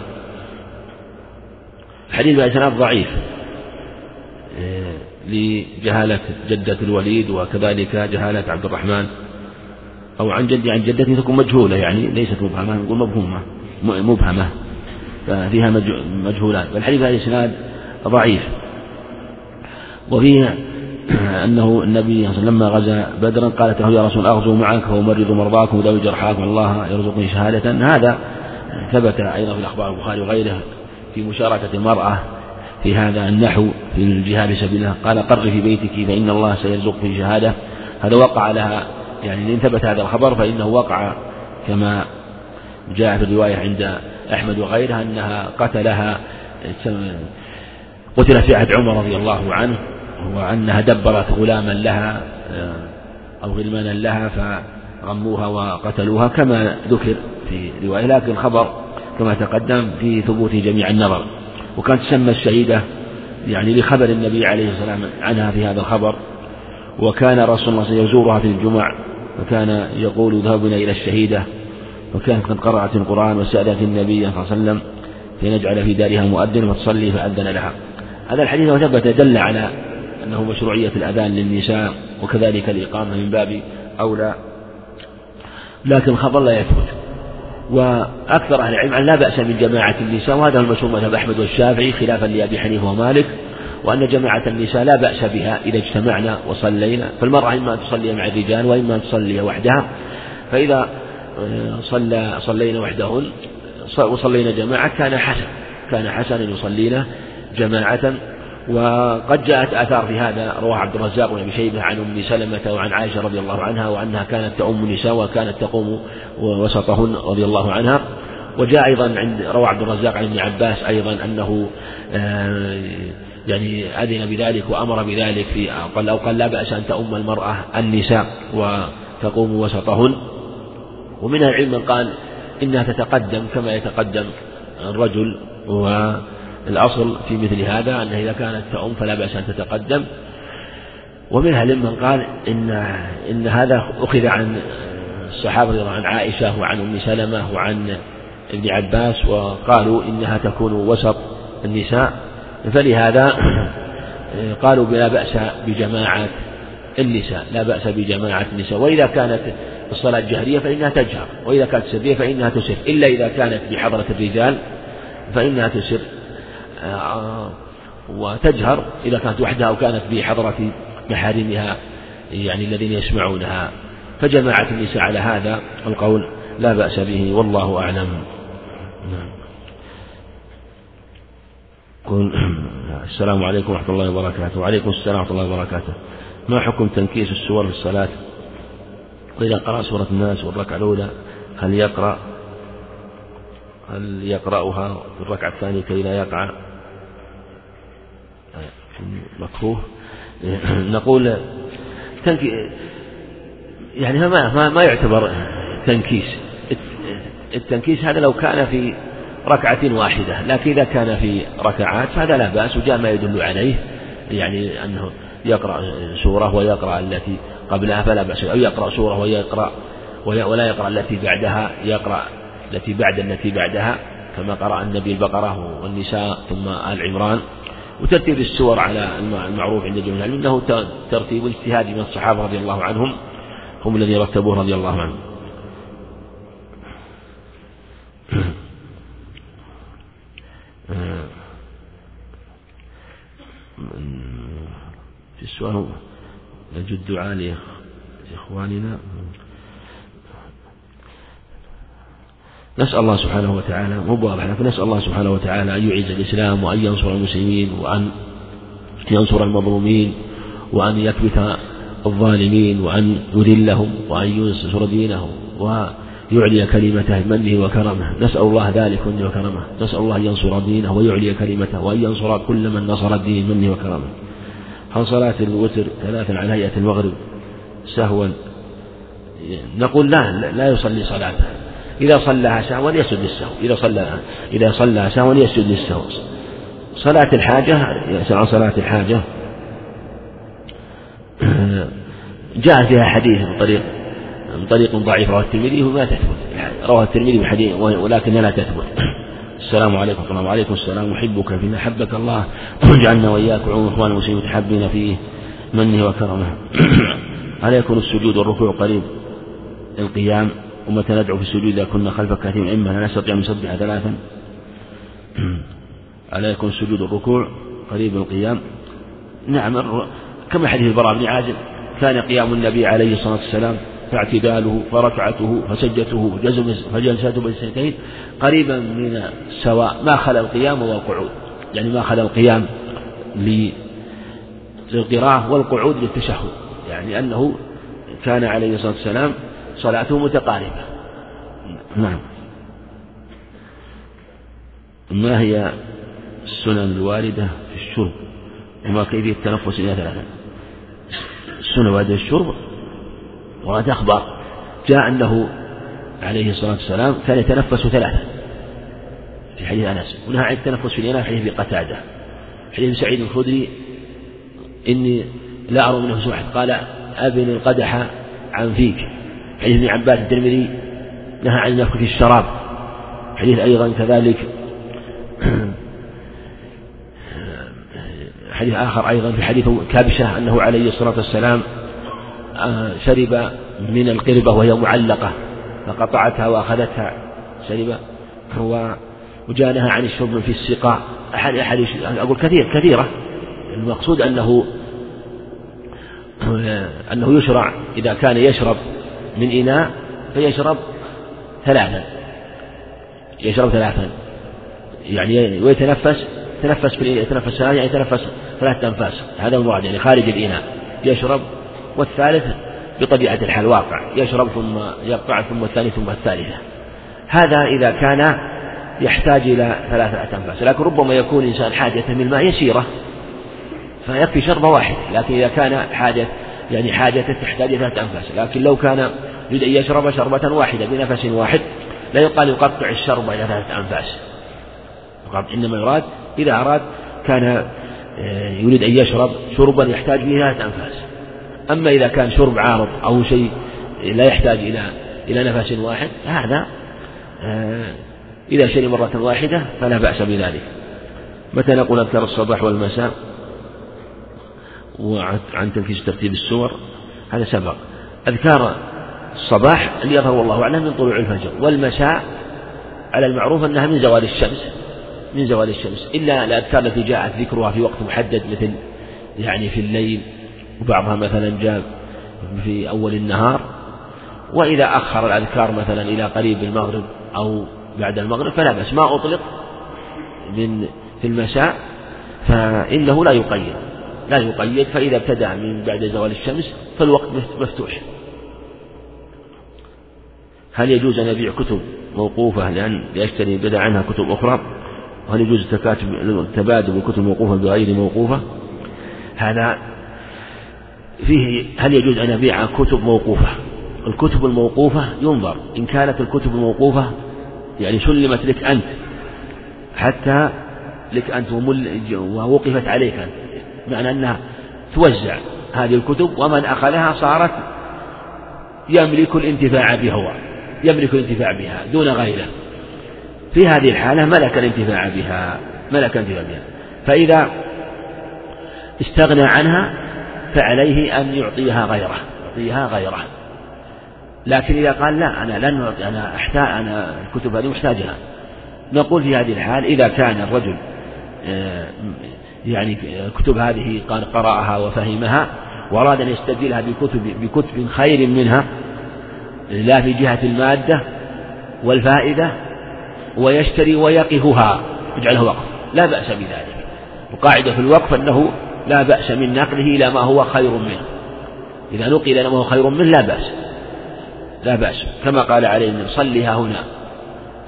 الحديث بإسناد ضعيف إيه، لجهالة جدة الوليد وكذلك جهالة عبد الرحمن. أو عن جدي عن جدته تكون مجهولة يعني ليست مبهمة نقول مبهومة مبهمة. ففيها مجهولات. والحديث هذا إسناد ضعيف. وفيه أنه النبي صلى الله عليه وسلم لما غزا بدرا قالت له يا رسول أغزو معك فأمرض مرضاكم وداوي جرحاكم الله يرزقني شهادة. هذا ثبت أيضا في الأخبار البخاري وغيره في مشاركة المرأة في هذا النحو في الجهاد في سبيل الله. قال قر في بيتك فإن الله سيرزق في شهادة. هذا وقع لها يعني إن ثبت هذا الخبر فإنه وقع كما جاء في الرواية عند أحمد وغيرها أنها قتلها قتلت في عهد عمر رضي الله عنه وأنها دبرت غلاما لها أو غلمانا لها فرموها وقتلوها كما ذكر في رواية لكن الخبر كما تقدم في ثبوت جميع النظر. وكانت تسمى الشهيدة يعني لخبر النبي عليه الصلاة والسلام عنها في هذا الخبر وكان رسول الله يزورها في الجمع. وكان يقول ذهبنا إلى الشهيدة وكانت قد قرأت القرآن وسألت النبي صلى الله عليه وسلم فنجعل في دارها مؤذن فتصلي فأذن لها. هذا الحديث وثبت دل على أنه مشروعية الأذان للنساء وكذلك الإقامة من باب أولى. لكن الخبر لا يثبت. وأكثر أهل العلم أن لا بأس من جماعة النساء وهذا هو المشهور مذهب أحمد والشافعي خلافا لأبي حنيفة ومالك. وأن جماعة النساء لا بأس بها إذا اجتمعنا وصلينا فالمرأة إما أن تصلي مع الرجال وإما أن تصلي وحدها فإذا آه، صلى صلينا وحدهن وصلينا جماعة كان حسن كان حسنا يصلينا جماعة. وقد جاءت آثار في هذا رواه عبد الرزاق بن شيبة عن أم سلمة وعن عائشة رضي الله عنها وأنها كانت تؤم النساء وكانت تقوم وسطهن رضي الله عنها. وجاء أيضا عند روى عبد الرزاق عن ابن عباس أيضا أنه آه، يعني أذن بذلك وأمر بذلك في قال أو قال لا بأس أن تؤم المرأة النساء وتقوم وسطهن. ومن العلم من قال إنها تتقدم كما يتقدم الرجل والأصل في مثل هذا أنها إذا كانت تؤم فلا بأس أن تتقدم. ومنها من قال إن إن هذا أخذ عن الصحابة عن عائشة وعن أم سلمة وعن ابن عباس وقالوا إنها تكون وسط النساء. فلهذا قالوا لا بأس بجماعة النساء لا بأس بجماعة النساء وإذا كانت الصلاة جهرية فإنها تجهر وإذا كانت سرية فإنها تسر إلا إذا كانت بحضرة الرجال فإنها تسر آه، وتجهر إذا كانت وحدها أو كانت بحضرة محارمها يعني الذين يسمعونها. فجماعة النساء على هذا القول لا بأس به والله أعلم. نعم. قل السلام عليكم ورحمة الله وبركاته. وعليكم السلام ورحمة الله وبركاته. ما حكم تنكيس السور في الصلاة؟ وإذا قرأ سورة الناس والركعة الأولى. هل يقرأ؟ هل يقرأها في الركعة الثانية كي لا يقع؟ مكروه. نقول تنكي يعني ما ما, ما يعتبر تنكيس. التنكيس هذا لو كان في ركعة واحدة لكن إذا كان في ركعات فهذا لا بأس وجاء ما يدل عليه يعني أنه يقرأ سورة ويقرأ التي قبلها فلا بأس أو يقرأ سورة ويقرأ ولا يقرأ التي بعدها يقرأ التي بعد التي بعدها كما قرأ النبي البقرة والنساء ثم آل عمران. وترتيب السور على المعروف عند جميع إنه ترتيب اجتهادي من الصحابة رضي الله عنهم هم الذين رتبوه رضي الله عنهم. في السؤال نجد الدعاء لإخواننا. نسأل الله سبحانه وتعالى مو واضح لكن نسأل الله سبحانه وتعالى أن يعز الإسلام وأن ينصر المسلمين وأن ينصر المظلومين وأن يكبت الظالمين وأن يذلهم وأن ينصر دينه ويعلي كلمته بمنه وكرمه. نسأل الله ذلك منه وكرمه. نسأل الله أن ينصر دينه ويعلي كلمته وأن ينصر كل من نصر الدين منه وكرمه. عن صلاة الوتر ثلاثا عن هيئة المغرب سهوا. نقول لا لا يصلي صلاته إذا صلاها سهوا يسجد للسهو. إذا صلى إذا صلى سهوا يسجد للسهو. صلاة الحاجة عن صلاة الحاجة. جاء فيها حديث من طريق من طريق ضعيف رواه الترمذي وما تثبت. رواه الترمذي بحديث ولكن لا تثبت. السلام عليكم ورحمة الله وعليكم السلام أحبك فيما أحبك الله. واجعلنا وإياك وعون إخوان المسلمين متحبين فيه منه وكرمه. ألا يكون السجود والركوع قريب القيام ومتى ندعو في السجود إذا كنا خلفك كثير إما لا نستطيع أن نسبح ثلاثا؟ ألا يكون السجود والركوع قريب القيام نعم كما حديث البراء بن عازب كان قيام النبي عليه الصلاة والسلام فاعتداله فركعته فسجته فجلسته بجلستين قريبا من السواء ما خلا القيام والقعود يعني ما خلا القيام للقراءة والقعود للتشهد. يعني أنه كان عليه الصلاة والسلام صلاته متقاربة. نعم. ما هي السنن الواردة في الشرب؟ وما كيفية التنفس إلى ثلاثة؟ السنن الواردة في الشرب ورد أخبار. جاء أنه عليه الصلاة والسلام كان يتنفس ثلاثة. في حديث أنس. ونهى عن التنفس في الإناء حديث قتادة حديث سعيد الخدري إني لا أرى منه واحد قال أبن القدح عن فيك. حديث ابن عباس الترمذي نهى عن النفخ في الشراب. حديث أيضا كذلك. حديث آخر أيضا في حديث كابشة أنه عليه الصلاة والسلام شرب من القربة وهي معلقة فقطعتها وأخذتها شرب وجانها عن الشرب في السقاء. أحد أحد أقول كثير كثيرة. المقصود أنه أنه يشرع إذا كان يشرب من إناء فيشرب ثلاثا. يشرب ثلاثا. يعني ويتنفس يتنفس في يتنفس يعني يتنفس ثلاثة أنفاس. هذا المراد يعني خارج الإناء. يشرب والثالث بطبيعة الحال واقع يشرب ثم يقطع ثم الثاني ثم الثالثة. هذا إذا كان يحتاج إلى ثلاثة أنفاس لكن ربما يكون إنسان حاجته من الماء يسيرة فيكفي شربة واحدة لكن إذا كان حاجة يعني حاجته تحتاج ثلاثة أنفاس لكن لو كان يريد أن يشرب شربة واحدة بنفس واحد لا يقال يقطع الشرب إلى ثلاثة أنفاس. إنما يراد إذا أراد كان آه، يريد أن يشرب شربا يحتاج به ثلاثة أنفاس. أما إذا كان شرب عارض أو شيء لا يحتاج إلى إلى نفس واحد هذا آه، إذا شرب مرة واحدة فلا بأس بذلك. متى نقول أذكار الصباح والمساء؟ وعن تنفيذ ترتيب السور؟ هذا سبق. أذكار الصباح اللي يظهر والله أعلم من طلوع الفجر والمساء على المعروف أنها من زوال الشمس من زوال الشمس. إلا الأذكار التي جاءت ذكرها في وقت محدد مثل يعني في الليل وبعضها مثلا جاء في أول النهار وإذا أخر الأذكار مثلا إلى قريب المغرب أو بعد المغرب فلا بأس ما أطلق من في المساء فإنه لا يقيد لا يقيد فإذا ابتدأ من بعد زوال الشمس فالوقت مفتوح. هل يجوز أن يبيع كتب موقوفة لأن يشتري بدأ عنها كتب أخرى؟ وهل يجوز التبادل بكتب موقوفة بغير موقوفة؟ هذا فيه هل يجوز أن أبيع كتب موقوفة؟ الكتب الموقوفة ينظر. إن كانت الكتب الموقوفة يعني سلمت لك أنت. حتى لك أنت ووقفت عليك أنت. معنى أنها توزع هذه الكتب ومن أخذها صارت يملك الانتفاع بها هو. يملك الانتفاع بها دون غيره. في هذه الحالة ملك الانتفاع بها. ملك الانتفاع بها. فإذا استغنى عنها فعليه أن يعطيها غيره يعطيها غيره. لكن إذا قال لا أنا لن أعطي أنا أحتاج أنا الكتب هذه محتاجها. نقول في هذه الحال إذا كان الرجل آه، يعني كتب هذه قال قرأها وفهمها وأراد أن يستبدلها بكتب بكتب خير منها لا في جهة المادة والفائدة ويشتري ويقفها. يجعلها وقف. لا بأس بذلك. القاعدة في الوقف أنه لا بأس من نقله إلى ما هو خير منه. إذا نقل إلى ما هو خير منه لا بأس. لا بأس. كما قال عليه النبي صليها هنا.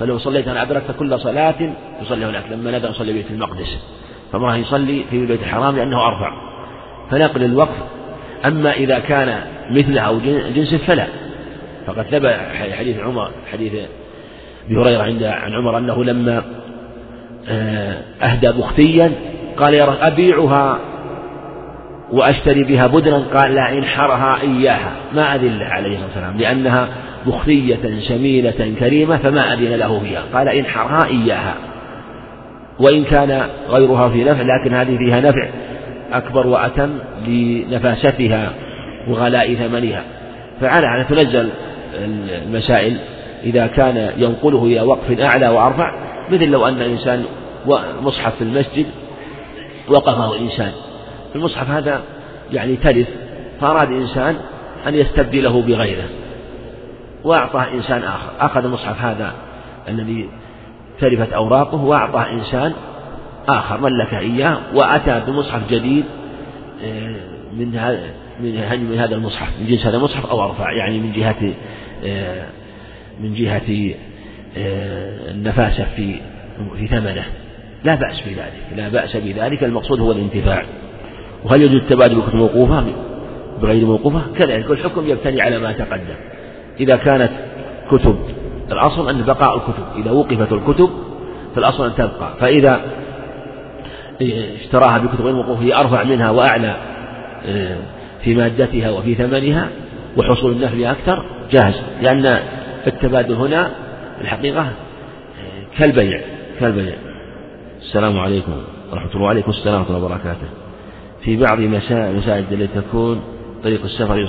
فلو صليت أنا أدركت كل صلاة تصلي هناك. لما ندى نصلي بيت المقدس. فما يصلي في البيت الحرام لأنه أرفع. فنقل الوقف. أما إذا كان مثله أو جنسه فلا. فقد ثبت حديث عمر حديث أبي هريرة عند عن عمر أنه لما آه، أهدى بختيا قال يا أبيعها. وأشتري بها بدرا قال لا انحرها إياها. ما أذن له عليه الصلاة والسلام لأنها بخثية سمينة كريمة فما أذن له فيها. قال انحرها إياها. وإن كان غيرها في نفع لكن هذه فيها نفع أكبر وأتم لنفاستها وغلاء ثمنها. فعلى أن تنزل المسائل. إذا كان ينقله إلى وقف أعلى وأرفع مثل لو أن إنسان مصحف في المسجد وقفه إنسان المصحف هذا يعني تلف فأراد إنسان أن يستبدله بغيره وأعطاه إنسان آخر. أخذ المصحف هذا الذي تلفت أوراقه وأعطاه إنسان آخر ملك إياه وأتى بمصحف جديد آه، من هذا من هذا المصحف من جنس هذا المصحف أو أرفع يعني من جهة آه، من جهة آه، النفاسة في في ثمنه. لا بأس بذلك لا بأس بذلك المقصود هو الانتفاع. وهل يجوز التبادل بكتب موقوفة؟ بغير موقوفة؟ كذلك الحكم يبتني على ما تقدم. إذا كانت كتب الأصل أن بقاء الكتب إذا وقفت الكتب فالأصل أن تبقى. فإذا اشتراها بكتب غير موقوفة هي أرفع منها وأعلى آه، في مادتها وفي ثمنها وحصول النفع أكثر جاهز. لأن التبادل هنا الحقيقة آه، كالبيع كالبيع. السلام عليكم ورحمة الله وعليكم السلام ورحمة الله وبركاته. في بعض مساجد التي تكون طريق السفر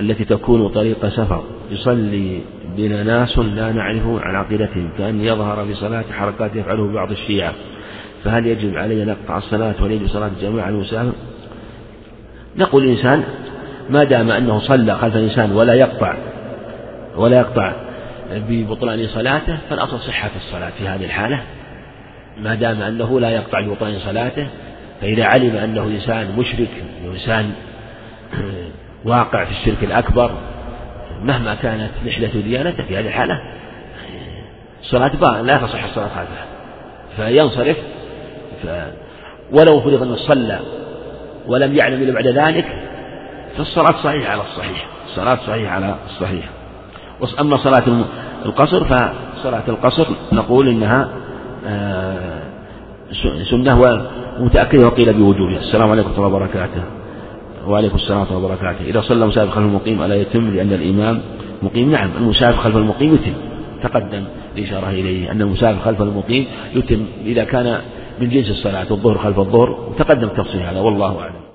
التي تكون طريق سفر. يصلي بنا ناس لا نعرف عن عقيدتهم كأن يظهر في صلاة حركات يفعله بعض الشيعة. فهل يجب علي أن أقطع الصلاة ولا يجب صلاة الجماعة المسافر؟ نقول الإنسان ما دام أنه صلى خلف الإنسان ولا يقطع ولا يقطع ببطلان صلاته فالأصل صحة الصلاة في هذه الحالة. ما دام أنه لا يقطع ببطلان صلاته فإذا علم أنه إنسان مشرك إنسان واقع في الشرك الأكبر مهما كانت نحلة ديانته في هذه الحالة الصلاة لا تصح الصلاة خلفه فينصرف ف ولو فرض أنه صلى ولم يعلم إلا بعد ذلك فالصلاة صحيحة على الصحيح الصلاة صحيحة على الصحيح. أما صلاة القصر فصلاة القصر نقول إنها آه، سنة ومتأكدة وقيل بوجوبها السلام عليكم ورحمة الله وبركاته. وعليكم السلام ورحمة الله وبركاته. إذا صلى مسافر خلف المقيم ألا يتم لأن الإمام مقيم. نعم المسافر خلف المقيم يتم. تقدم الإشارة إليه أن المسافر خلف المقيم يتم إذا كان من جنس الصلاة الظهر خلف الظهر. وتقدم تفصيل هذا والله أعلم.